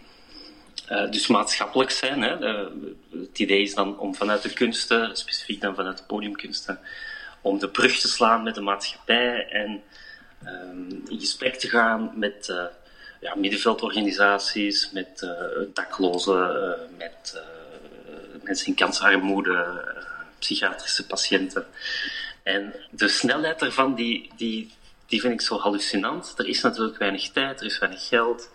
uh, dus maatschappelijk zijn. Hè. het idee is dan om vanuit de kunsten, specifiek dan vanuit de podiumkunsten, om de brug te slaan met de maatschappij en um, in gesprek te gaan met uh, ja, middenveldorganisaties, met daklozen, met mensen in kansarmoede, psychiatrische patiënten. En de snelheid daarvan, die, die, die vind ik zo hallucinant. Er is natuurlijk weinig tijd, er is weinig geld.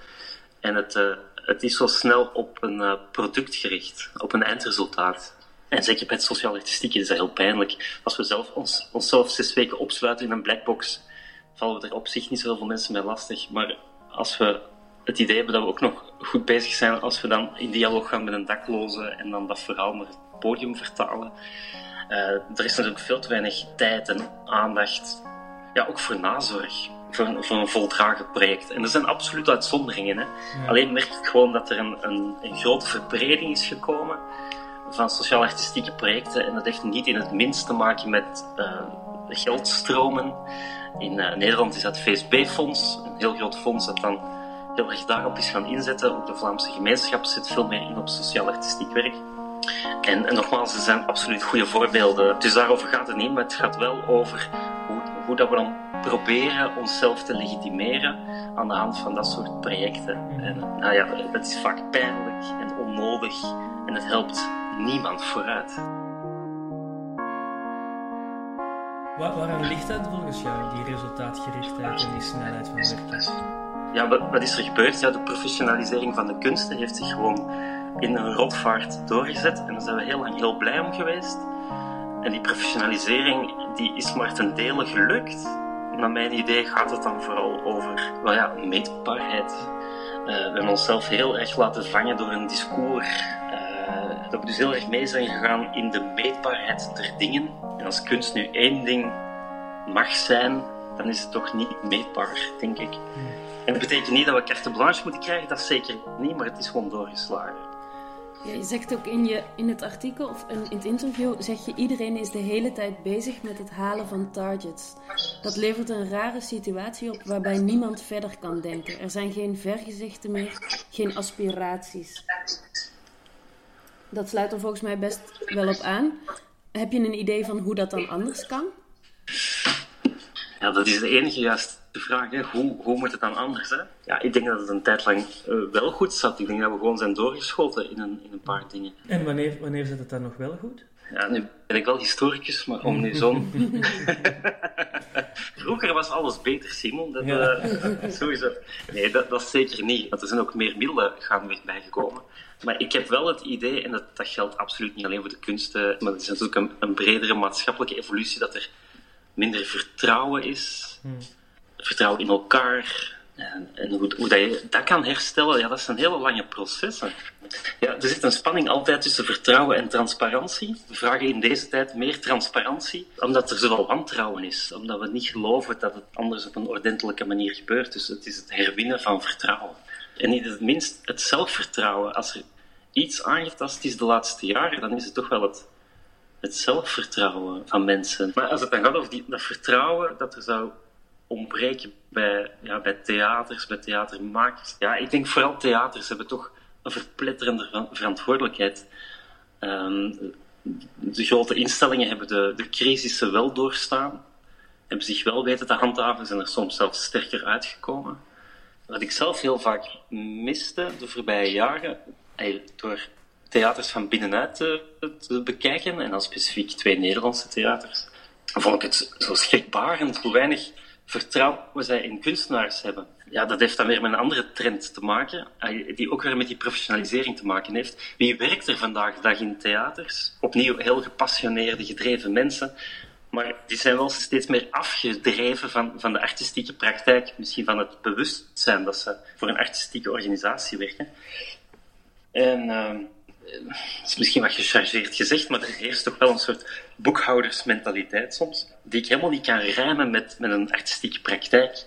En het, uh, het is zo snel op een uh, product gericht, op een eindresultaat. En zeker bij het sociaal-artistiek is dat heel pijnlijk. Als we zelf ons, onszelf zes weken opsluiten in een blackbox, vallen we er op zich niet zoveel mensen mee lastig. Maar als we het idee hebben dat we ook nog goed bezig zijn, als we dan in dialoog gaan met een dakloze en dan dat verhaal het podium vertalen. Uh, er is natuurlijk veel te weinig tijd en aandacht ja, ook voor nazorg. Voor een, voor een voldragen project. En er zijn absoluut uitzonderingen. Hè. Alleen merk ik gewoon dat er een, een, een grote verbreding is gekomen. van sociaal-artistieke projecten. En dat heeft niet in het minst te maken met uh, geldstromen. In uh, Nederland is dat VSB-fonds, een heel groot fonds dat dan heel erg daarop is gaan inzetten. Ook de Vlaamse gemeenschap zit veel meer in op sociaal-artistiek werk. En, en, nogmaals, er zijn absoluut goede voorbeelden. Dus daarover gaat het niet, maar het gaat wel over hoe, hoe dat we dan proberen onszelf te legitimeren aan de hand van dat soort projecten. En nou ja, dat is vaak pijnlijk en onnodig en het helpt niemand vooruit. Waar, waarom ligt dat volgens jou, die resultaatgerichtheid en die snelheid van werken? Ja, wat, wat is er gebeurd? Ja, de professionalisering van de kunsten heeft zich gewoon in een rotvaart doorgezet. En daar zijn we heel lang heel blij om geweest. En die professionalisering die is maar ten dele gelukt. Naar mijn idee gaat het dan vooral over well ja, meetbaarheid. Uh, we hebben onszelf heel erg laten vangen door een discours. Uh, dat we dus heel erg mee zijn gegaan in de meetbaarheid der dingen. En als kunst nu één ding mag zijn, dan is het toch niet meetbaar, denk ik. En dat betekent niet dat we carte blanche moeten krijgen, dat zeker niet, maar het is gewoon doorgeslagen. Je zegt ook in, je, in het artikel of in, in het interview, zeg je iedereen is de hele tijd bezig met het halen van targets. Dat levert een rare situatie op waarbij niemand verder kan denken. Er zijn geen vergezichten meer, geen aspiraties. Dat sluit er volgens mij best wel op aan. Heb je een idee van hoe dat dan anders kan? Ja, dat is de enige juiste vraag. Hè. Hoe, hoe moet het dan anders? Hè? Ja, ik denk dat het een tijd lang uh, wel goed zat. Ik denk dat we gewoon zijn doorgeschoten in een, in een paar dingen. En wanneer, wanneer zit het dan nog wel goed? Ja, nu ben ik wel historicus, maar om nu zo'n... Vroeger was alles beter, Simon. Dat, ja. uh, sowieso. Nee, dat, dat zeker niet. Want er zijn ook meer middelen gaandeweg bijgekomen. Maar ik heb wel het idee, en dat, dat geldt absoluut niet alleen voor de kunsten, maar het is natuurlijk een, een bredere maatschappelijke evolutie, dat er minder vertrouwen is. Hmm. Vertrouwen in elkaar. En, en hoe, hoe, dat je dat kan herstellen, ja, dat zijn hele lange processen. Ja, er zit een spanning altijd tussen vertrouwen en transparantie. We vragen in deze tijd meer transparantie, omdat er zoveel wantrouwen is. Omdat we niet geloven dat het anders op een ordentelijke manier gebeurt. Dus het is het herwinnen van vertrouwen. En niet het minst het zelfvertrouwen. Als er iets aangetast is de laatste jaren, dan is het toch wel het het zelfvertrouwen van mensen. Maar als het dan gaat over die, dat vertrouwen dat er zou ontbreken bij, ja, bij theaters, bij theatermakers. Ja, ik denk vooral theaters hebben toch een verpletterende verantwoordelijkheid. Um, de grote instellingen hebben de, de crisissen wel doorstaan, hebben zich wel weten te handhaven, zijn er soms zelfs sterker uitgekomen. Wat ik zelf heel vaak miste de voorbije jaren, door theaters van binnenuit te, te, bekijken, en dan specifiek twee Nederlandse theaters, vond ik het zo schrikbarend hoe weinig vertrouwen zij in kunstenaars hebben. Ja, dat heeft dan weer met een andere trend te maken, eh, die ook weer met die professionalisering te maken heeft. Wie werkt er vandaag de dag in theaters? Opnieuw heel gepassioneerde, gedreven mensen, maar die zijn wel steeds meer afgedreven van, van de artistieke praktijk, misschien van het bewustzijn dat ze voor een artistieke organisatie werken. En uh, dat is misschien wat gechargeerd gezegd, maar er heerst toch wel een soort boekhoudersmentaliteit soms, die ik helemaal niet kan rijmen met, met een artistieke praktijk.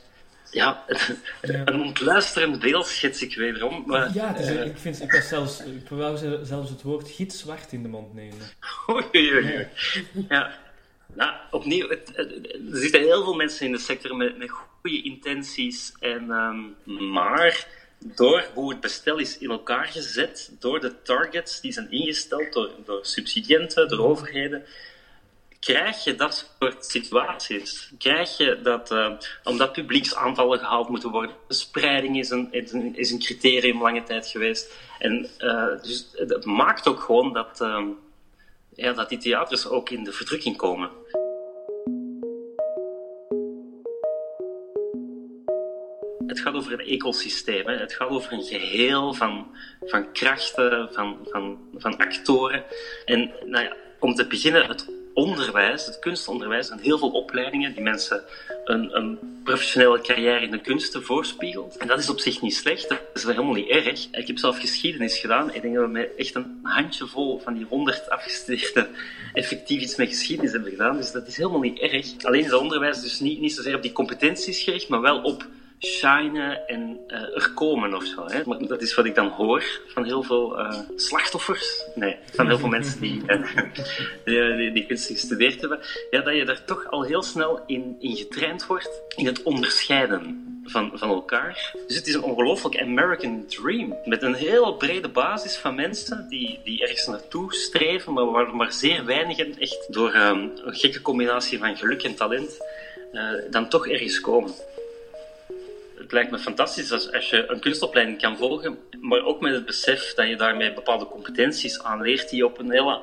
Ja, een ontluisterend beeld schets ik wederom. Maar, ja, is, uh, ik, vind, ik was zelfs, ik wou zelfs het woord gitzwart in de mond nemen. Oei, oei, oei. Ja. Nou, opnieuw, het, er zitten heel veel mensen in de sector met, met goede intenties, en, um, maar door hoe het bestel is in elkaar gezet, door de targets die zijn ingesteld door, door subsidiënten, door overheden, krijg je dat soort situaties. Krijg je dat, uh, omdat publieksaanvallen gehaald moeten worden, spreiding is een, is een, criterium lange tijd geweest. En uh, dus het maakt ook gewoon dat, uh, ja, dat die theaters ook in de verdrukking komen. Het gaat over een ecosysteem. Hè. Het gaat over een geheel van, van krachten, van, van, van actoren. En nou ja, om te beginnen, het onderwijs, het kunstonderwijs, zijn heel veel opleidingen die mensen een, een, professionele carrière in de kunsten voorspiegelt. En dat is op zich niet slecht, dat is helemaal niet erg. Ik heb zelf geschiedenis gedaan. Ik denk dat we met echt een handjevol van die honderd afgestudeerden effectief iets met geschiedenis hebben gedaan. Dus dat is helemaal niet erg. Alleen is het onderwijs dus niet, niet zozeer op die competenties gericht, maar wel op shinen en uh, er komen of zo. Hè? Maar dat is wat ik dan hoor van heel veel uh, slachtoffers. Nee, van heel veel mensen die, uh, die, die, die, kunst gestudeerd hebben. Ja, dat je daar toch al heel snel in, in getraind wordt in het onderscheiden van, van elkaar. Dus het is een ongelooflijk American dream. Met een heel brede basis van mensen die, die ergens naartoe streven, maar waar maar zeer weinigen echt door um, een gekke combinatie van geluk en talent dan toch ergens komen het lijkt me fantastisch als, als je een kunstopleiding kan volgen, maar ook met het besef dat je daarmee bepaalde competenties aanleert die je op een hele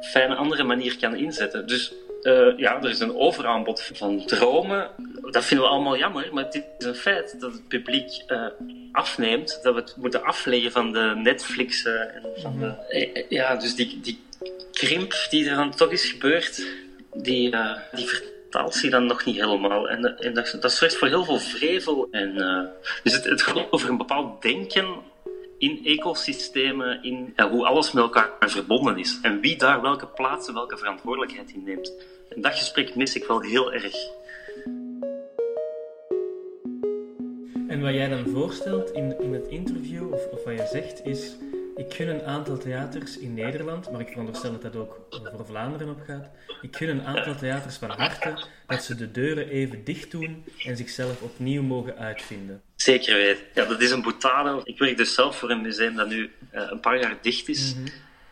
fijne andere manier kan inzetten. Dus uh, ja, er is een overaanbod van dromen. Dat vinden we allemaal jammer, maar het is een feit dat het publiek uh, afneemt. Dat we het moeten afleggen van de Netflix en van de... Mhm. Ja, dus die, die krimp die er dan toch is gebeurd, die, uh, die vertaalt zich dan nog niet helemaal. En, en dat, zorgt voor heel veel vrevel. En, uh, dus het, het gaat over een bepaald denken in ecosystemen, in hoe alles met elkaar verbonden is. En wie daar welke plaats en welke verantwoordelijkheid in neemt. En dat gesprek mis ik wel heel erg. En wat jij dan voorstelt in, in het interview, of, of wat je zegt, is ik gun een aantal theaters in Nederland, maar ik veronderstel dat dat ook voor Vlaanderen opgaat. Ik gun een aantal theaters van harte dat ze de deuren even dicht doen en zichzelf opnieuw mogen uitvinden. Zeker weten. Ja, dat is een boetade. Ik werk dus zelf voor een museum dat nu uh, een paar jaar dicht is. Mm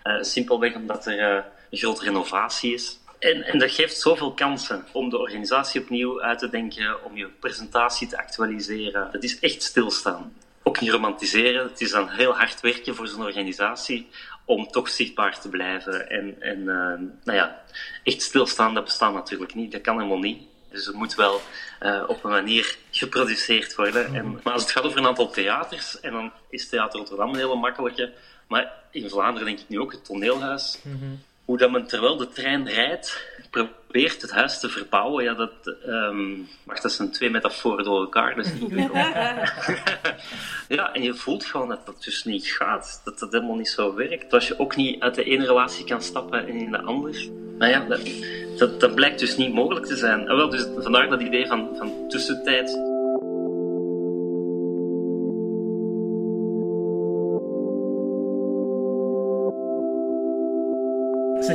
-hmm. uh, simpelweg omdat er uh, een grote renovatie is. En, en, dat geeft zoveel kansen om de organisatie opnieuw uit te denken, om je presentatie te actualiseren. Het is echt stilstaan ook niet romantiseren. Het is dan heel hard werken voor zo'n organisatie om toch zichtbaar te blijven. En, en uh, nou ja, echt stilstaan, dat bestaat natuurlijk niet. Dat kan helemaal niet. Dus het moet wel uh, op een manier geproduceerd worden. En, maar als het gaat over een aantal theaters, en dan is Theater Rotterdam een hele makkelijke. Maar in Vlaanderen denk ik nu ook het Toneelhuis. Mm -hmm. Hoe dat men terwijl de trein rijdt, probeert het huis te verbouwen, ja, dat, um, wacht, dat zijn twee metaforen door elkaar, dus ja, en je voelt gewoon dat dat dus niet gaat, dat dat helemaal niet zo werkt. Dat je ook niet uit de ene relatie kan stappen en in de andere. Nou ja, dat, dat, dat blijkt dus niet mogelijk te zijn. En wel, dus vandaar dat idee van, van tussentijd.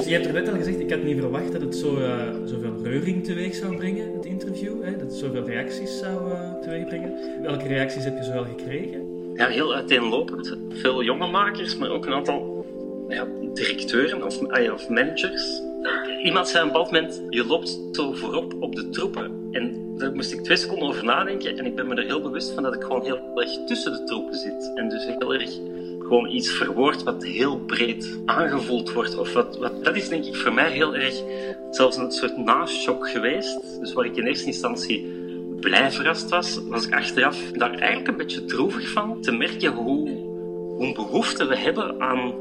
Je hebt er net al gezegd, ik had niet verwacht dat het zo, uh, zoveel reuring teweeg zou brengen, het interview. Hè? Dat het zoveel reacties zou uh, teweegbrengen. Welke reacties heb je zoal gekregen? Ja, heel uiteenlopend. Veel jonge makers, maar ook een aantal ja, directeuren of, of managers. Iemand zei op een bepaald moment, je loopt zo voorop op de troepen. En daar moest ik twee seconden over nadenken. En ik ben me er heel bewust van dat ik gewoon heel erg tussen de troepen zit. En dus heel erg gewoon iets verwoord wat heel breed aangevoeld wordt. Of wat, wat, dat is denk ik voor mij heel erg zelfs een soort nashock geweest. Dus waar ik in eerste instantie blij verrast was, was ik achteraf daar eigenlijk een beetje droevig van. Te merken hoe, hoe behoefte we hebben aan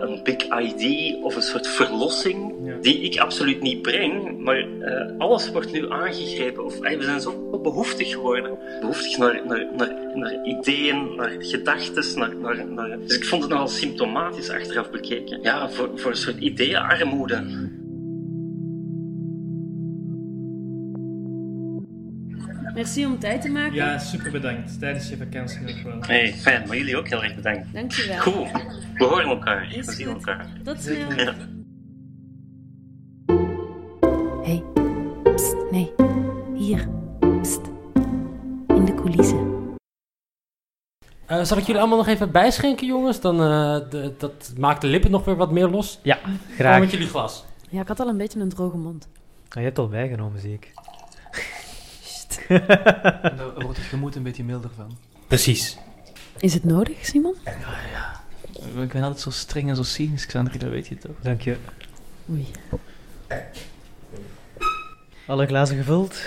een big ID of een soort verlossing, die ik absoluut niet breng. Maar uh, alles wordt nu aangegrepen. Of, we zijn zo behoeftig geworden. Behoeftig naar, naar, naar, naar ideeën, naar gedachten. Naar, naar, naar... Dus ik vond het nogal symptomatisch achteraf bekeken. Ja, voor, voor een soort ideeënarmoede. Merci om tijd te maken. Ja, super bedankt. Tijdens je vakantie nog wel. Hey, fijn. Maar jullie ook heel erg bedankt. Dankjewel. Goed. We horen elkaar. Is we zien goed. elkaar. Tot snel. Ja. Hey. Psst. Nee. Hier. Psst. In de coulissen. Uh, zal ik jullie allemaal nog even bijschenken, jongens? Dan, uh, de, dat maakt de lippen nog weer wat meer los. Ja, graag. Gewoon met jullie glas. Ja, ik had al een beetje een droge mond. Ah, je hebt al bijgenomen, zie ik. Daar wordt het gemoed een beetje milder van. Precies. Is het nodig, Simon? Ja, ja. Ik ben altijd zo streng en zo cynisch, Xander, dat weet je toch? Dank je. Oei. Alle glazen gevuld?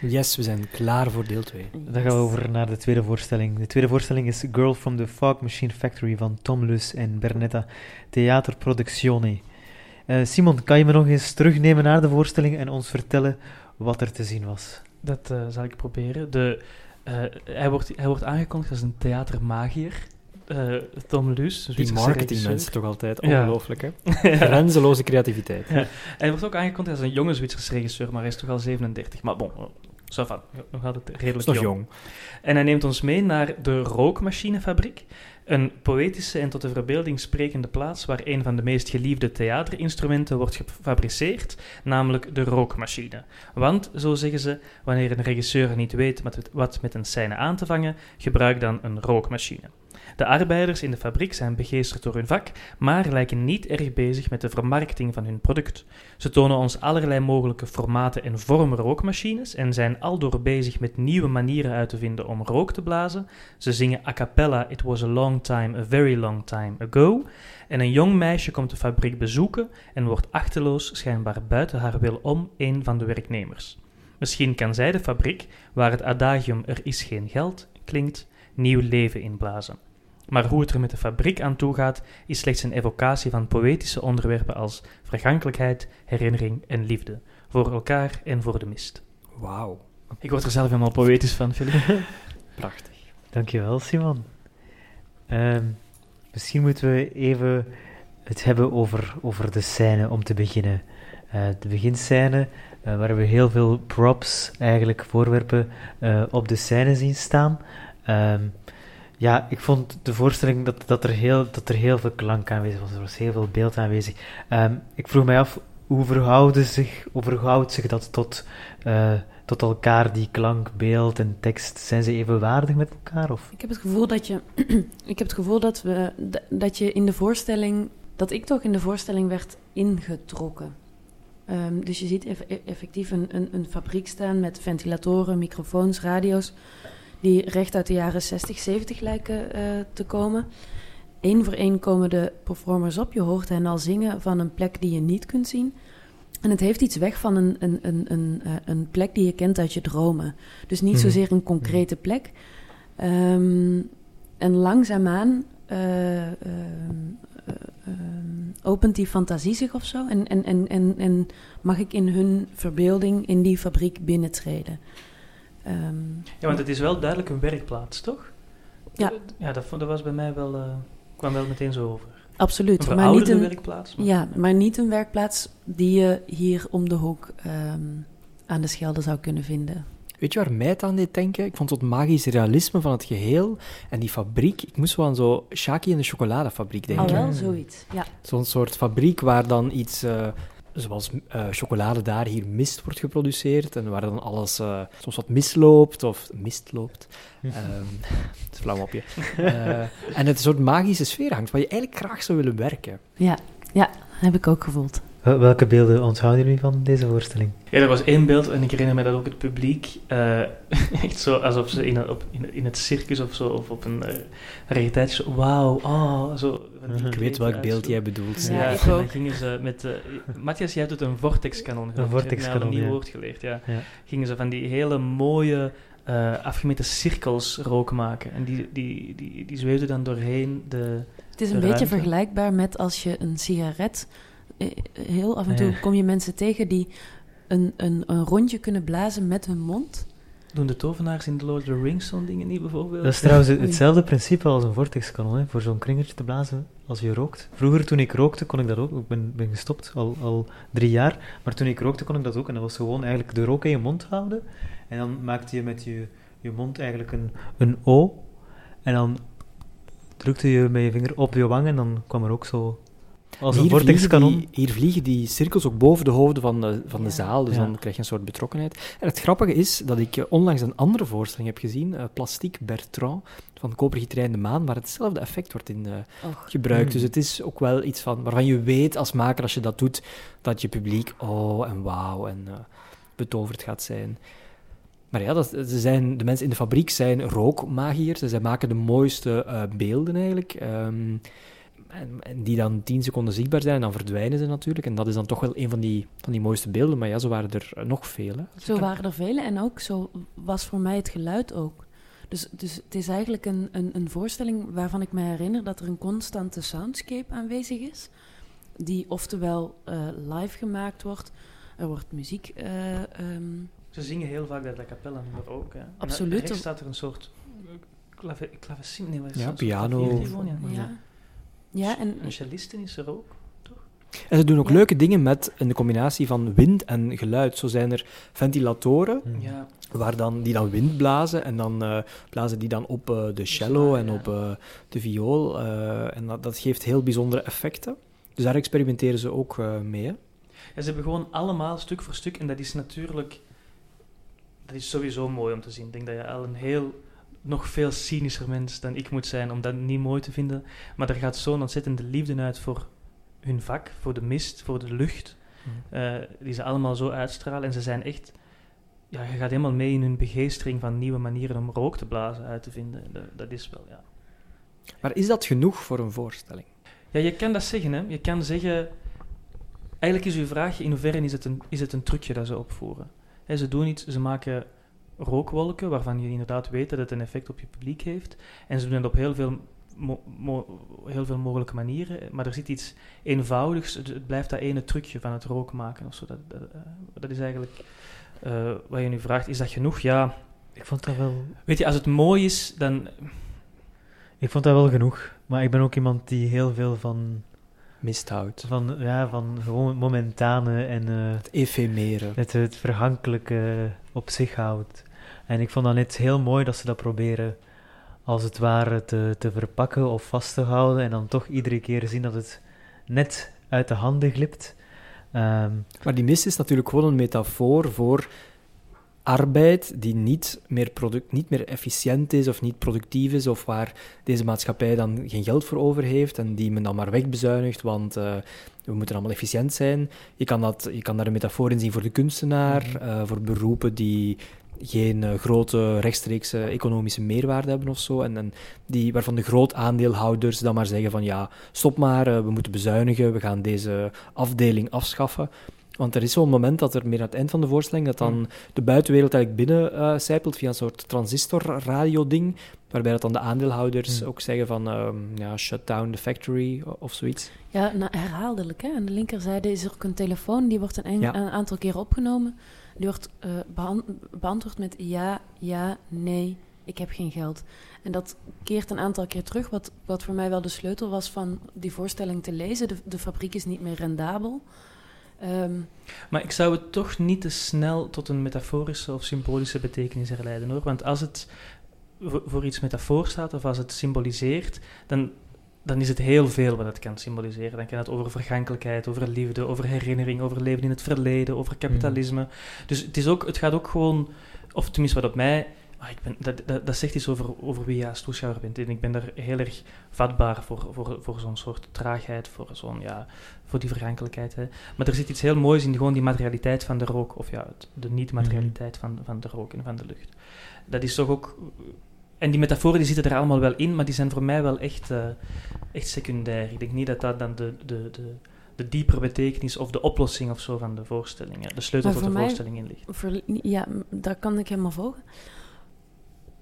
Yes, we zijn klaar voor deel 2. Dan gaan we over naar de tweede voorstelling. De tweede voorstelling is Girl from the Fog Machine Factory van Tom Lus en Bernetta Theater Produzione. Uh, Simon, kan je me nog eens terugnemen naar de voorstelling en ons vertellen wat er te zien was? Dat uh, zal ik proberen. De, uh, hij, wordt, hij wordt aangekondigd als een theatermagier. Uh, Tom Luus. Dus Die marketingmensen toch altijd. Ongelooflijk, ja. hè? Grenzeloze creativiteit. Ja. Hij wordt ook aangekondigd als een jonge Zwitserse regisseur, maar hij is toch al 37. Maar bon, Zo van, nog altijd redelijk jong. jong. En hij neemt ons mee naar de rookmachinefabriek. Een poëtische en tot de verbeelding sprekende plaats waar een van de meest geliefde theaterinstrumenten wordt gefabriceerd, namelijk de rookmachine. Want, zo zeggen ze, wanneer een regisseur niet weet wat met een scène aan te vangen, gebruik dan een rookmachine. De arbeiders in de fabriek zijn begeesterd door hun vak, maar lijken niet erg bezig met de vermarkting van hun product. Ze tonen ons allerlei mogelijke formaten en vormen rookmachines en zijn aldoor bezig met nieuwe manieren uit te vinden om rook te blazen. Ze zingen a cappella It was a long time, a very long time ago. En een jong meisje komt de fabriek bezoeken en wordt achteloos, schijnbaar buiten haar wil om, een van de werknemers. Misschien kan zij de fabriek, waar het adagium er is geen geld klinkt, nieuw leven inblazen. Maar hoe het er met de fabriek aan toe gaat, is slechts een evocatie van poëtische onderwerpen als vergankelijkheid, herinnering en liefde. Voor elkaar en voor de mist. Wauw. Ik word er zelf helemaal poëtisch van, Philip. Prachtig. Dankjewel, Simon. Ehm, misschien moeten we even het hebben over, over de scène om te beginnen. Uh, de beginscène, uh, waar we heel veel props, eigenlijk voorwerpen, uh, op de scène zien staan. Um, ja, ik vond de voorstelling dat, dat, er, heel, dat er heel veel klank aanwezig was. Er was heel veel beeld aanwezig. Um, ik vroeg mij af, hoe verhouden zich, hoe verhoudt zich dat tot, uh, tot elkaar, die klank, beeld en tekst? Zijn ze evenwaardig met elkaar? Of? Ik heb het gevoel dat je, ik heb het gevoel dat, we, dat je in de voorstelling, dat ik toch in de voorstelling werd ingetrokken. Um, dus je ziet effectief een, een, een fabriek staan met ventilatoren, microfoons, radio's die recht uit de jaren 60, 70 lijken uh, te komen. Eén voor één komen de performers op. Je hoort hen al zingen van een plek die je niet kunt zien. En het heeft iets weg van een, een, een, een, uh, een plek die je kent uit je dromen. Dus niet mm zozeer een concrete plek. Um, en langzaamaan uh, opent die fantasie zich of zo. En, en, en, en, en mag ik in hun verbeelding in die fabriek binnentreden. Ehm, ja, want het is wel duidelijk een werkplaats, toch? Ja. Ja, dat, dat was bij mij wel, uh, kwam wel meteen zo over. Absoluut. Een maar niet een werkplaats. Maar, ja, maar niet een werkplaats die je hier om de hoek um, aan de Schelde zou kunnen vinden. Weet je waar mij het aan deed denken? Ik vond het magisch realisme van het geheel. En die fabriek, ik moest wel aan zo Shaki en de chocoladefabriek denken. Oh, wel zoiets, ja. Zo'n soort fabriek waar dan iets... Uh, zoals uh, chocolade daar hier mist wordt geproduceerd en waar dan alles uh, soms wat misloopt of mistloopt. um, het is flauw op je. Uh, en het een soort magische sfeer hangt waar je eigenlijk graag zou willen werken. Ja, ja heb ik ook gevoeld. Welke beelden onthouden jullie van deze voorstelling? Ja, er was één beeld en ik herinner me dat ook het publiek uh, echt zo alsof ze in, op, in, in, het circus of zo, of op een uh, rariteitje zo, wauw, oh, zo. Ik weet welk beeld jij bedoelt. Ja, ja ik gingen ze met, uh, Matthias, jij hebt het een vortexkanon Een vortexkanon, een nieuw woord geleerd, ja. ja. Gingen ze van die hele mooie, uh, afgemeten cirkels rook maken. En die, die, die, die zweefden dan doorheen de Het is een beetje vergelijkbaar met als je een sigaret eh, heel af en toe kom je mensen tegen die een, een, een rondje kunnen blazen met hun mond. Doen de tovenaars in The Lord of the Rings zo'n dingen niet bijvoorbeeld? Dat is trouwens hetzelfde principe als een vortexkanon, voor zo'n kringertje te blazen als je rookt. Vroeger toen ik rookte kon ik dat ook, ik ben, ben gestopt al, al drie jaar, maar toen ik rookte kon ik dat ook. En dat was gewoon eigenlijk de rook in je mond houden. En dan maakte je met je, je mond eigenlijk een, een O. En dan drukte je met je vinger op je wang en dan kwam er ook zo als een vortexkanon. Hier vliegen die cirkels ook boven de hoofden van de, van de zaal, dus dan krijg je een soort betrokkenheid. En het grappige is dat ik eh, onlangs een andere voorstelling heb gezien, uh, Plastic Bertrand, van Kopergieterij in de Maan, waar hetzelfde effect wordt in uh, gebruikt. Hmm. Dus het is ook wel iets van, waarvan je weet als maker, als je dat doet, dat je publiek oh en wauw en uh, betoverd gaat zijn. Maar ja, dat, ze zijn, de mensen in de fabriek zijn rookmagiërs. Ze maken de mooiste uh, beelden eigenlijk. Um, en, die dan tien seconden zichtbaar zijn en dan verdwijnen ze natuurlijk. En dat is dan toch wel een van die, van die mooiste beelden. Maar ja, zo waren er nog vele. Zo waren er vele en ook zo was voor mij het geluid ook. Dus, dus het is eigenlijk een, een, een voorstelling waarvan ik me herinner dat er een constante soundscape aanwezig is. Die oftewel uh, live gemaakt wordt. Er wordt muziek... Uh, um... Ze zingen heel vaak dat de capella nummer ook. Hè. Absoluut. Er staat er een soort klavecin. Nee, ja, piano. ja. Ja, en, een celliste is er ook, toch? En ze doen ook leuke dingen met een combinatie van wind en geluid. Zo zijn er ventilatoren hmm. ja. waar dan, die dan wind blazen en dan uh, blazen die dan op uh, de cello en op uh, de viool. en dat, dat, geeft heel bijzondere effecten. Dus daar experimenteren ze ook mee. Hè? Ja, ze hebben gewoon allemaal stuk voor stuk en dat is natuurlijk dat is sowieso mooi om te zien. Ik denk dat je al een heel nog veel cynischer mens dan ik moet zijn om dat niet mooi te vinden. Maar er gaat zo'n ontzettende liefde uit voor hun vak, voor de mist, voor de lucht. Mm. Uh, die ze allemaal zo uitstralen. En ze zijn echt... Ja, je gaat helemaal mee in hun begeestering van nieuwe manieren om rook te blazen uit te vinden. Dat, dat is wel, ja. Maar is dat genoeg voor een voorstelling? Ja, je kan dat zeggen, hè. Je kan zeggen... Eigenlijk is uw vraag, in hoeverre is het een, is het een trucje dat ze opvoeren? ze doen iets, ze maken rookwolken waarvan je inderdaad weet dat het een effect op je publiek heeft. En ze doen het op heel veel, heel veel mogelijke manieren. Maar er zit iets eenvoudigs. Het, blijft dat ene trucje van het rook maken of zo. Dat, dat, eh, dat is eigenlijk uh, wat je nu vraagt. Is dat genoeg? Ja. Ik vond dat wel. Weet je, als het mooi is, dan. Ik vond dat wel genoeg. Maar ik ben ook iemand die heel veel van misthoudt. Van, ja, van gewoon momentane en... Uh, het efemere. Het, het vergankelijke op zich houdt. En ik vond dat net heel mooi dat ze dat proberen als het ware te, te verpakken of vast te houden en dan toch iedere keer zien dat het net uit de handen glipt. Ehm, maar die mist is natuurlijk gewoon een metafoor voor arbeid die niet meer, product, niet meer efficiënt is of niet productief is, of waar deze maatschappij dan geen geld voor over heeft en die men dan maar wegbezuinigt, want uh, we moeten allemaal efficiënt zijn. Je kan, dat, je kan daar een metafoor in zien voor de kunstenaar, uh, voor beroepen die geen uh, grote rechtstreekse economische meerwaarde hebben of zo, en, en die, waarvan de groot aandeelhouders dan maar zeggen van ja, stop maar, we moeten bezuinigen, we gaan deze afdeling afschaffen. Want er is zo'n moment dat er meer aan het eind van de voorstelling, dat dan de buitenwereld eigenlijk binnen uh, zijpelt via een soort transistorradio-ding, waarbij dat dan de aandeelhouders ook zeggen van uh, ja, shut down the factory of zoiets. Ja, nou, herhaaldelijk. Hè? Aan de linkerzijde is er ook een telefoon, die wordt een, een aantal keer opgenomen. Die wordt uh, beantwoord met ja, ja, nee, ik heb geen geld. En dat keert een aantal keer terug, wat, wat voor mij wel de sleutel was van die voorstelling te lezen. De, de fabriek is niet meer rendabel. Ehm, maar ik zou het toch niet te snel tot een metaforische of symbolische betekenis herleiden hoor. Want als het voor iets metafoor staat of als het symboliseert, dan, dan is het heel veel wat het kan symboliseren. Dan kan het over vergankelijkheid, over liefde, over herinnering, over leven in het verleden, over kapitalisme. Mm. Dus het, is ook, het gaat ook gewoon, of tenminste wat op mij Ah, ik ben, dat, dat, dat, zegt iets over, over wie je als toeschouwer bent. En ik ben daar heel erg vatbaar voor, voor, voor zo'n soort traagheid, voor, zo'n, ja, voor die vergankelijkheid. Hè. Maar er zit iets heel moois in gewoon die materialiteit van de rook, of ja, de niet-materialiteit van, van de rook en van de lucht. Dat is toch ook... En die metaforen die zitten er allemaal wel in, maar die zijn voor mij wel echt, uh, echt secundair. Ik denk niet dat dat dan de, de, de, de diepere betekenis of de oplossing of zo van de voorstelling, de sleutel tot de voorstelling in ligt. Voor, ja, daar kan ik helemaal volgen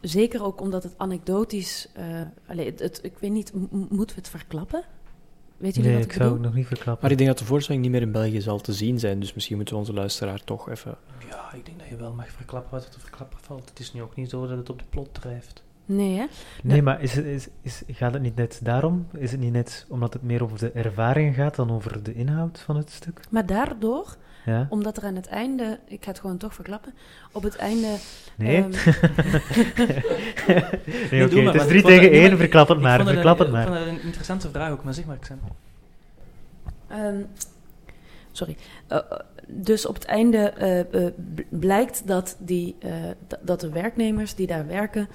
zeker ook omdat het anekdotisch... Uh, allez, het, ik weet niet, moeten we het verklappen? Weet jullie nee, wat ik, ik zou het nog niet verklappen. Maar ik denk dat de voorstelling niet meer in België zal te zien zijn, dus misschien moeten we onze luisteraar toch even... Ja, ik denk dat je wel mag verklappen wat er te verklappen valt. Het is nu ook niet zo dat het op de plot drijft. Nee, hè? Nee, maar is het, is, is, gaat het niet net daarom? Is het niet net omdat het meer over de ervaring gaat dan over de inhoud van het stuk? Maar daardoor ja? Omdat er aan het einde, ik ga het gewoon toch verklappen, op het einde... Nee? Um, nee, oké, het is drie tegen één, verklap het maar, verklap het maar. Ik vond dat een interessante vraag ook, maar zeg maar, Xen. Um, sorry. Uh, dus op het einde uh, uh, blijkt dat, die, dat de werknemers die daar werken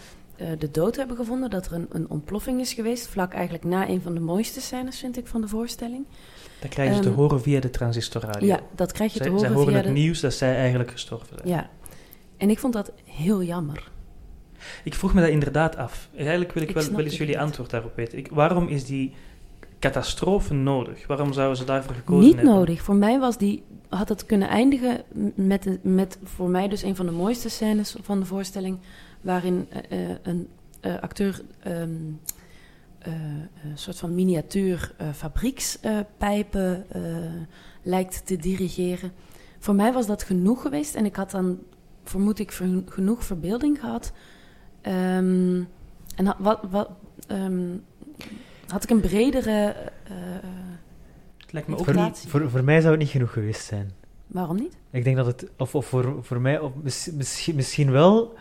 de dood hebben gevonden. Dat er een, een ontploffing is geweest, vlak eigenlijk na een van de mooiste scènes, vind ik, van de voorstelling. Dat krijg je te ehm, horen via de transistorradio. Ja, dat krijg je te horen zij horen via het nieuws dat zij eigenlijk gestorven zijn. Ja, en ik vond dat heel jammer. Ik vroeg me dat inderdaad af. Eigenlijk wil ik, wel, wel eens jullie antwoord daarop weten. Ik, waarom is die catastrofe nodig? Waarom zouden ze daarvoor gekozen Niet hebben? nodig. Voor mij was die, had het kunnen eindigen met, met voor mij dus een van de mooiste scènes van de voorstelling, waarin uh, een uh, acteur um, uh, een soort van miniatuur uh, fabriekspijpen uh, lijkt te dirigeren. Voor mij was dat genoeg geweest en ik had dan, vermoed ik, genoeg verbeelding gehad. Um, en wat, wat, um, had ik een bredere Het lijkt me ook niet... Voor, voor mij zou het niet genoeg geweest zijn. Waarom niet? Ik denk dat het, of, of voor, voor mij, of misschien, misschien wel,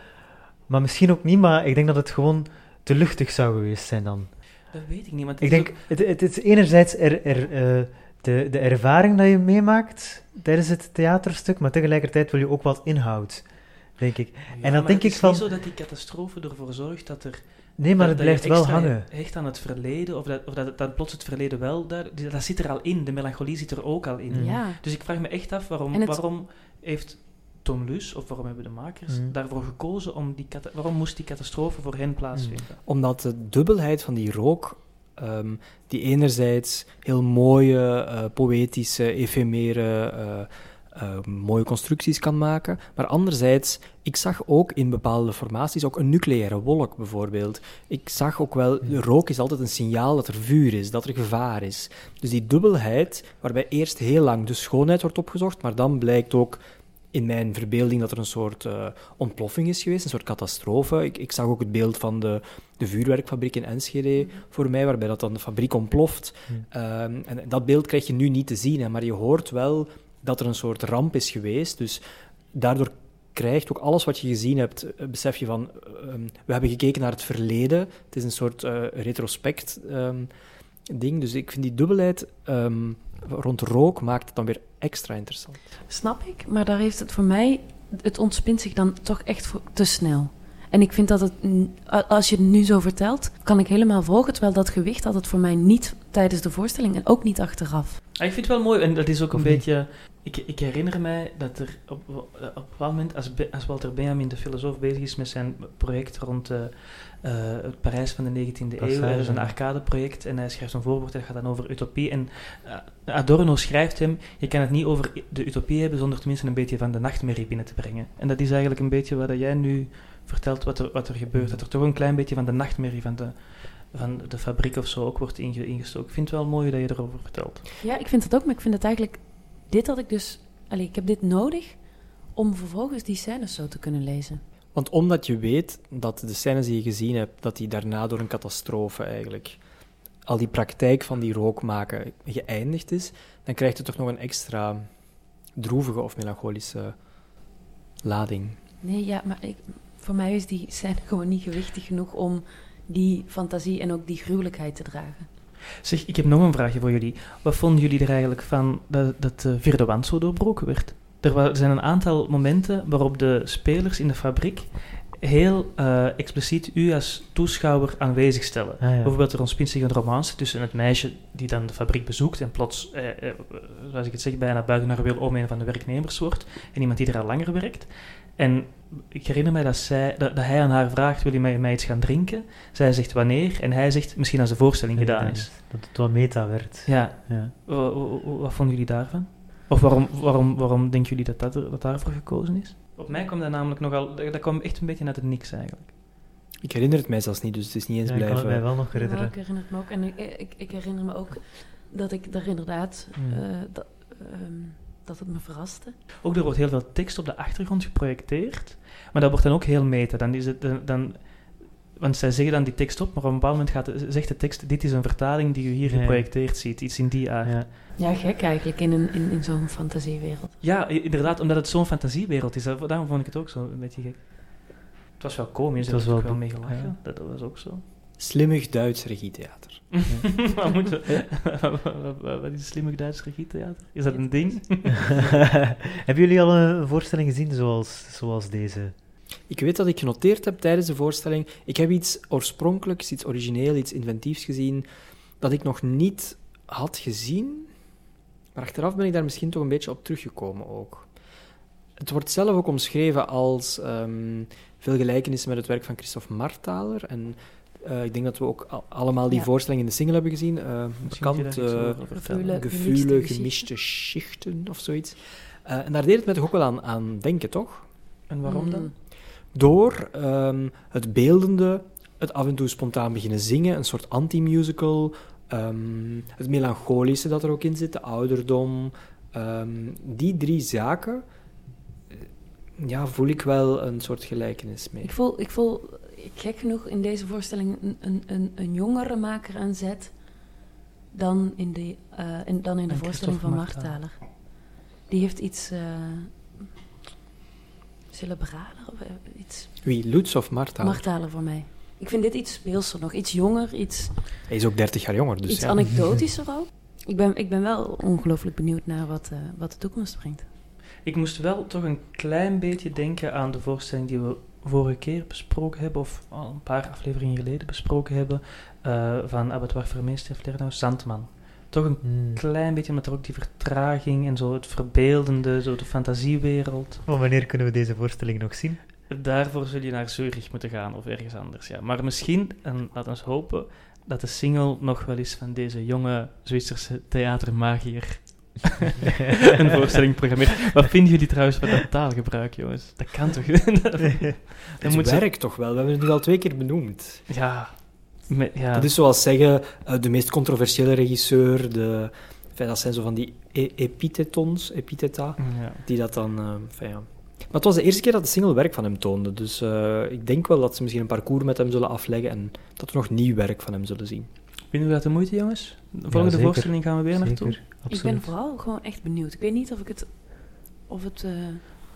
maar misschien ook niet, maar ik denk dat het gewoon te luchtig zou geweest zijn dan. Dat weet ik niet. Maar ik denk, het, het, is enerzijds er, er, uh, de, de ervaring dat je meemaakt tijdens het theaterstuk, maar tegelijkertijd wil je ook wat inhoud, denk ik. en dan denk ik van. Het is niet zo dat die catastrofe ervoor zorgt dat er. Nee, maar het blijft wel hangen. Hecht aan het verleden, of dat, of dat, dat plots het verleden wel daar. Dat zit er al in, de melancholie zit er ook al in. Ja. Dus ik vraag me echt af waarom, waarom heeft Tom Lus, of waarom hebben de makers mm. daarvoor gekozen om die waarom moest die catastrofe voor hen plaatsvinden? Mm. Omdat de dubbelheid van die rook, um, die enerzijds heel mooie, uh, poëtische, efemere, uh, uh, mooie constructies kan maken, maar anderzijds, ik zag ook in bepaalde formaties ook een nucleaire wolk bijvoorbeeld. Ik zag ook wel, mm. rook is altijd een signaal dat er vuur is, dat er gevaar is. Dus die dubbelheid, waarbij eerst heel lang de schoonheid wordt opgezocht, maar dan blijkt ook in mijn verbeelding dat er een soort uh, ontploffing is geweest, een soort catastrofe. Ik, ik, zag ook het beeld van de, de vuurwerkfabriek in Enschede voor mij, waarbij dat dan de fabriek ontploft. Um, en dat beeld krijg je nu niet te zien, hè, maar je hoort wel dat er een soort ramp is geweest. Dus daardoor krijgt ook alles wat je gezien hebt, eh, besef je van, um, we hebben gekeken naar het verleden. Het is een soort uh, retrospect um, ding. Dus ik vind die dubbelheid rond rook maakt het dan weer extra interessant. Snap ik, maar daar heeft het voor mij, het ontspint zich dan toch echt te snel. En ik vind dat het, als je het nu zo vertelt, kan ik helemaal volgen. Terwijl dat gewicht had het voor mij niet tijdens de voorstelling en ook niet achteraf. Ah, ik vind het wel mooi en dat is ook een mhm. beetje. Ik, ik, herinner mij dat er op, op een bepaald moment, als, als Walter Benjamin, de filosoof, bezig is met zijn project rond uh, het Parijs van de 19e eeuw, er is een arcadeproject en hij schrijft een voorwoord dat gaat dan over utopie. En uh, Adorno schrijft hem: Je kan het niet over de utopie hebben zonder tenminste een beetje van de nachtmerrie binnen te brengen. En dat is eigenlijk een beetje wat jij nu vertelt, wat er, wat er gebeurt. Dat er toch een klein beetje van de nachtmerrie van de van de fabriek of zo ook wordt ingestoken. Ik vind het wel mooi dat je erover vertelt. Ja, ik vind het ook, maar ik vind het eigenlijk... Dit had ik dus... Allee, ik heb dit nodig om vervolgens die scènes zo te kunnen lezen. Want omdat je weet dat de scènes die je gezien hebt, dat die daarna door een catastrofe eigenlijk... al die praktijk van die rook maken geëindigd is, dan krijgt het toch nog een extra droevige of melancholische lading. Nee, ja, maar ik, voor mij is die scène gewoon niet gewichtig genoeg om die fantasie en ook die gruwelijkheid te dragen. Zeg, ik heb nog een vraagje voor jullie. Wat vonden jullie er eigenlijk van dat, dat de vierde wand zo doorbroken werd? Er, zijn een aantal momenten waarop de spelers in de fabriek heel uh, expliciet u als toeschouwer aanwezig stellen. Ah, Bijvoorbeeld er ontspint zich een romance tussen het meisje die dan de fabriek bezoekt en plots, eh, eh, zoals ik het zeg, bijna buiten haar wil om een van de werknemers wordt en iemand die er al langer werkt. En ik herinner mij dat, zij, dat, hij aan haar vraagt: Wil je met mij iets gaan drinken? Zij zegt wanneer. En hij zegt misschien als de voorstelling gedaan is. Dat het wat meta werd. Ja. ja. Wat, wat, vonden jullie daarvan? Of waarom, waarom, waarom denken jullie dat, dat, dat daarvoor gekozen is? Op mij kwam dat namelijk nogal. Dat kwam echt een beetje uit het niks eigenlijk. Ik herinner het mij zelfs niet, dus het is niet eens blijven. Ik kan het mij wel nog herinneren. Ja, ik herinner het me ook. En ik, ik, ik herinner me ook dat ik daar inderdaad. Hmm. Uh, dat, um, dat het me verraste. Ook er wordt heel veel tekst op de achtergrond geprojecteerd, maar dat wordt dan ook heel meta. Dan is het, dan, want zij zeggen dan die tekst op, maar op een bepaald moment gaat, zegt de tekst: Dit is een vertaling die u hier geprojecteerd ziet, iets in die aard. Ja, ja gek eigenlijk in, een, in, in zo'n fantasiewereld. Ja, inderdaad, omdat het zo'n fantasiewereld is. Daarom vond ik het ook zo een beetje gek. Het was wel komisch, het was wel, wel mee gelachen. Dat was ook zo. Slimmig Duits regietheater. wat, moet wat is slimmig Duits regietheater? Is dat een ding? Hebben jullie al een voorstelling gezien zoals, zoals deze? Ik weet dat ik genoteerd heb tijdens de voorstelling. Ik heb iets oorspronkelijks, iets origineel, iets inventiefs gezien dat ik nog niet had gezien. Maar achteraf ben ik daar misschien toch een beetje op teruggekomen ook. Het wordt zelf ook omschreven als um, veel gelijkenissen met het werk van Christophe Martaler. En uh, ik denk dat we ook allemaal die ja. voorstelling in de single hebben gezien. Uh, bekend, uh, gevoelen, gemischte schichten of zoiets. en daar deed het me toch ook wel aan, aan denken, toch? En waarom dan? Door um, het beeldende, het af en toe spontaan beginnen zingen, een soort anti-musical, um, het melancholische dat er ook in zit, de ouderdom. Um, die drie zaken, ja, voel ik wel een soort gelijkenis mee. Ik voel, ik voel gek genoeg in deze voorstelling een, een, een, een jongere maker aan zet dan in de, uh, in, dan in de voorstelling van Martaler. Die heeft iets uh, cerebraler of iets. Wie, Lutz of Martaler? Martaler voor mij. Ik vind dit iets speelser nog, iets jonger, iets... Hij is ook 30 jaar jonger, dus Iets ja. anekdotischer ook. Ik ben, ik ben wel ongelooflijk benieuwd naar wat, uh, wat de toekomst brengt. Ik moest wel toch een klein beetje denken aan de voorstelling die we vorige keer besproken hebben, of al een paar afleveringen geleden besproken hebben, uh, van Abattoir Vermeester heeft Lerno, Zandman. Toch een Hmm. klein beetje, met er ook die vertraging en zo het verbeeldende, zo de fantasiewereld. Maar wanneer kunnen we deze voorstelling nog zien? Daarvoor zul je naar Zurich moeten gaan of ergens anders, ja. Maar misschien, en laten we hopen, dat de single nog wel eens van deze jonge Zwitserse theatermagier een voorstelling programmeert. Wat vinden jullie trouwens van dat taalgebruik, jongens? Dat kan toch? dat Het moet ze- werkt toch wel? We hebben het nu al twee keer benoemd. Ja, met- ja. Dat is zoals zeggen, eh, de meest controversiële regisseur, de... Enfin, dat zijn zo van die e- epitetons, epitheta, ja. die dat dan... eh, enfin, ja. Maar het was de eerste keer dat de single werk van hem toonde, dus eh, ik denk wel dat ze misschien een parcours met hem zullen afleggen en dat we nog nieuw werk van hem zullen zien. Vinden jullie dat de moeite, jongens? De volgende voorstelling gaan we weer naartoe. Ik ben vooral gewoon echt benieuwd. Ik weet niet of, ik het, of het eh,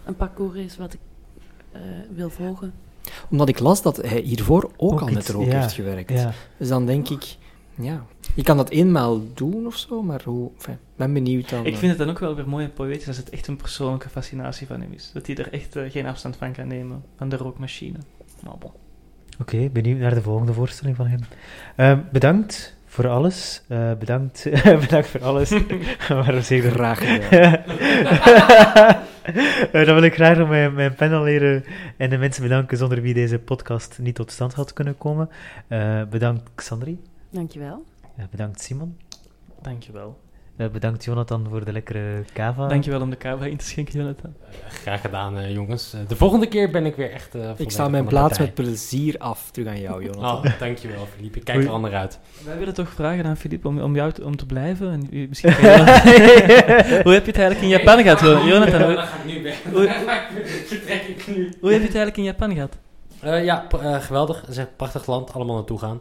een parcours is wat ik eh, wil volgen. Omdat ik las dat hij hiervoor ook, Ook al met iets, rook ja. heeft gewerkt. Ja. Dus dan denk ik, ja, je kan dat eenmaal doen of zo, maar hoe... Enfin, ben benieuwd dan... Ik eh, vind het dan ook wel weer mooi en poëtisch als het echt een persoonlijke fascinatie van hem is. Dat hij er echt geen afstand van kan nemen, van de rookmachine. Nou, bon. Oké, benieuwd naar de volgende voorstelling van hem. Ehm, bedankt voor alles. Eh, bedankt, bedankt voor alles. Waarom zeg ik dat? Graag. Eh, dan wil ik graag nog mijn, mijn panelleden en de mensen bedanken zonder wie deze podcast niet tot stand had kunnen komen. Eh, bedankt Xandri. Dankjewel. Eh, bedankt Simon. Dankjewel. Eh, bedankt Jonathan voor de lekkere kava. Dankjewel om de kava in te schenken, Jonathan. Graag gedaan, eh, jongens. Eh, de volgende keer ben ik weer echt. eh, Ik sta mijn plaats partij. met plezier af. Terug aan jou, Jonathan. Oh, dankjewel, Philippe. Ik kijk er al naar uit. Wij willen toch vragen aan Filip om, om jou te, om te blijven. En misschien hoe heb je het eigenlijk in Japan gehad, Jo- Jonathan? Hoe, ga ik nu weg. hoe- Vertrek ik nu. hoe heb je het eigenlijk in Japan gehad? Eh, ja, eh, geweldig. Het is een prachtig land. Allemaal naartoe gaan.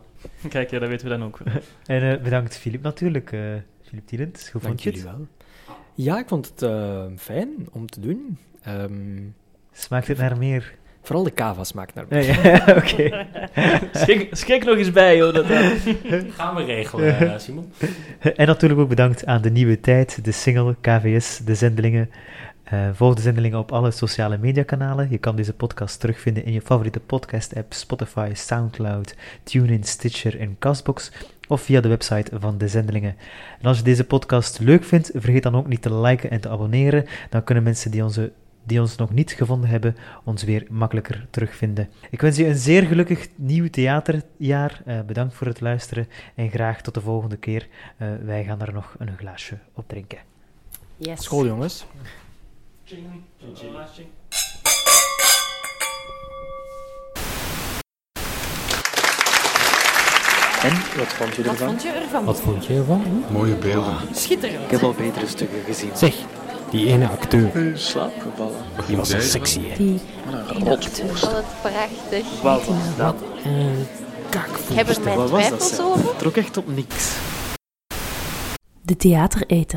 Kijk, ja, dat weten we dan ook. En eh, bedankt Filip natuurlijk. Filip Tielend, hoe Dank vond je het? wel. Ja, ik vond het eh, fijn om te doen. Ehm, Smaakt het naar meer? vooral de kava smaakt naar mij. ja, Oké. Schenk, schenk nog eens bij, Jonathan. Gaan we regelen, eh, Simon. En natuurlijk ook bedankt aan de nieuwe tijd, de single, KVS, de zendelingen. Eh, volg de zendelingen op alle sociale mediakanalen. Je kan deze podcast terugvinden in je favoriete podcast-app Spotify, Soundcloud, TuneIn, Stitcher en Castbox. Of via de website van de zendelingen. En als je deze podcast leuk vindt, vergeet dan ook niet te liken en te abonneren. Dan kunnen mensen die, onze, die ons nog niet gevonden hebben, ons weer makkelijker terugvinden. Ik wens je een zeer gelukkig nieuw theaterjaar. Eh, bedankt voor het luisteren en graag tot de volgende keer. Eh, wij gaan er nog een glaasje op drinken. Yes. School, jongens. En, wat vond je Wat ervan? vond je ervan? Wat vond je ervan? Mooie beelden. Schitterend. Ik heb al betere stukken gezien. Zeg, die ene acteur, In die was zo sexy, hè? Die Wat een rotvorst. Oh, wat prachtig. Wat was dat? En Ik heb er mijn Wat was dat? twijfels over. Het trok echt op niks. De theatereter.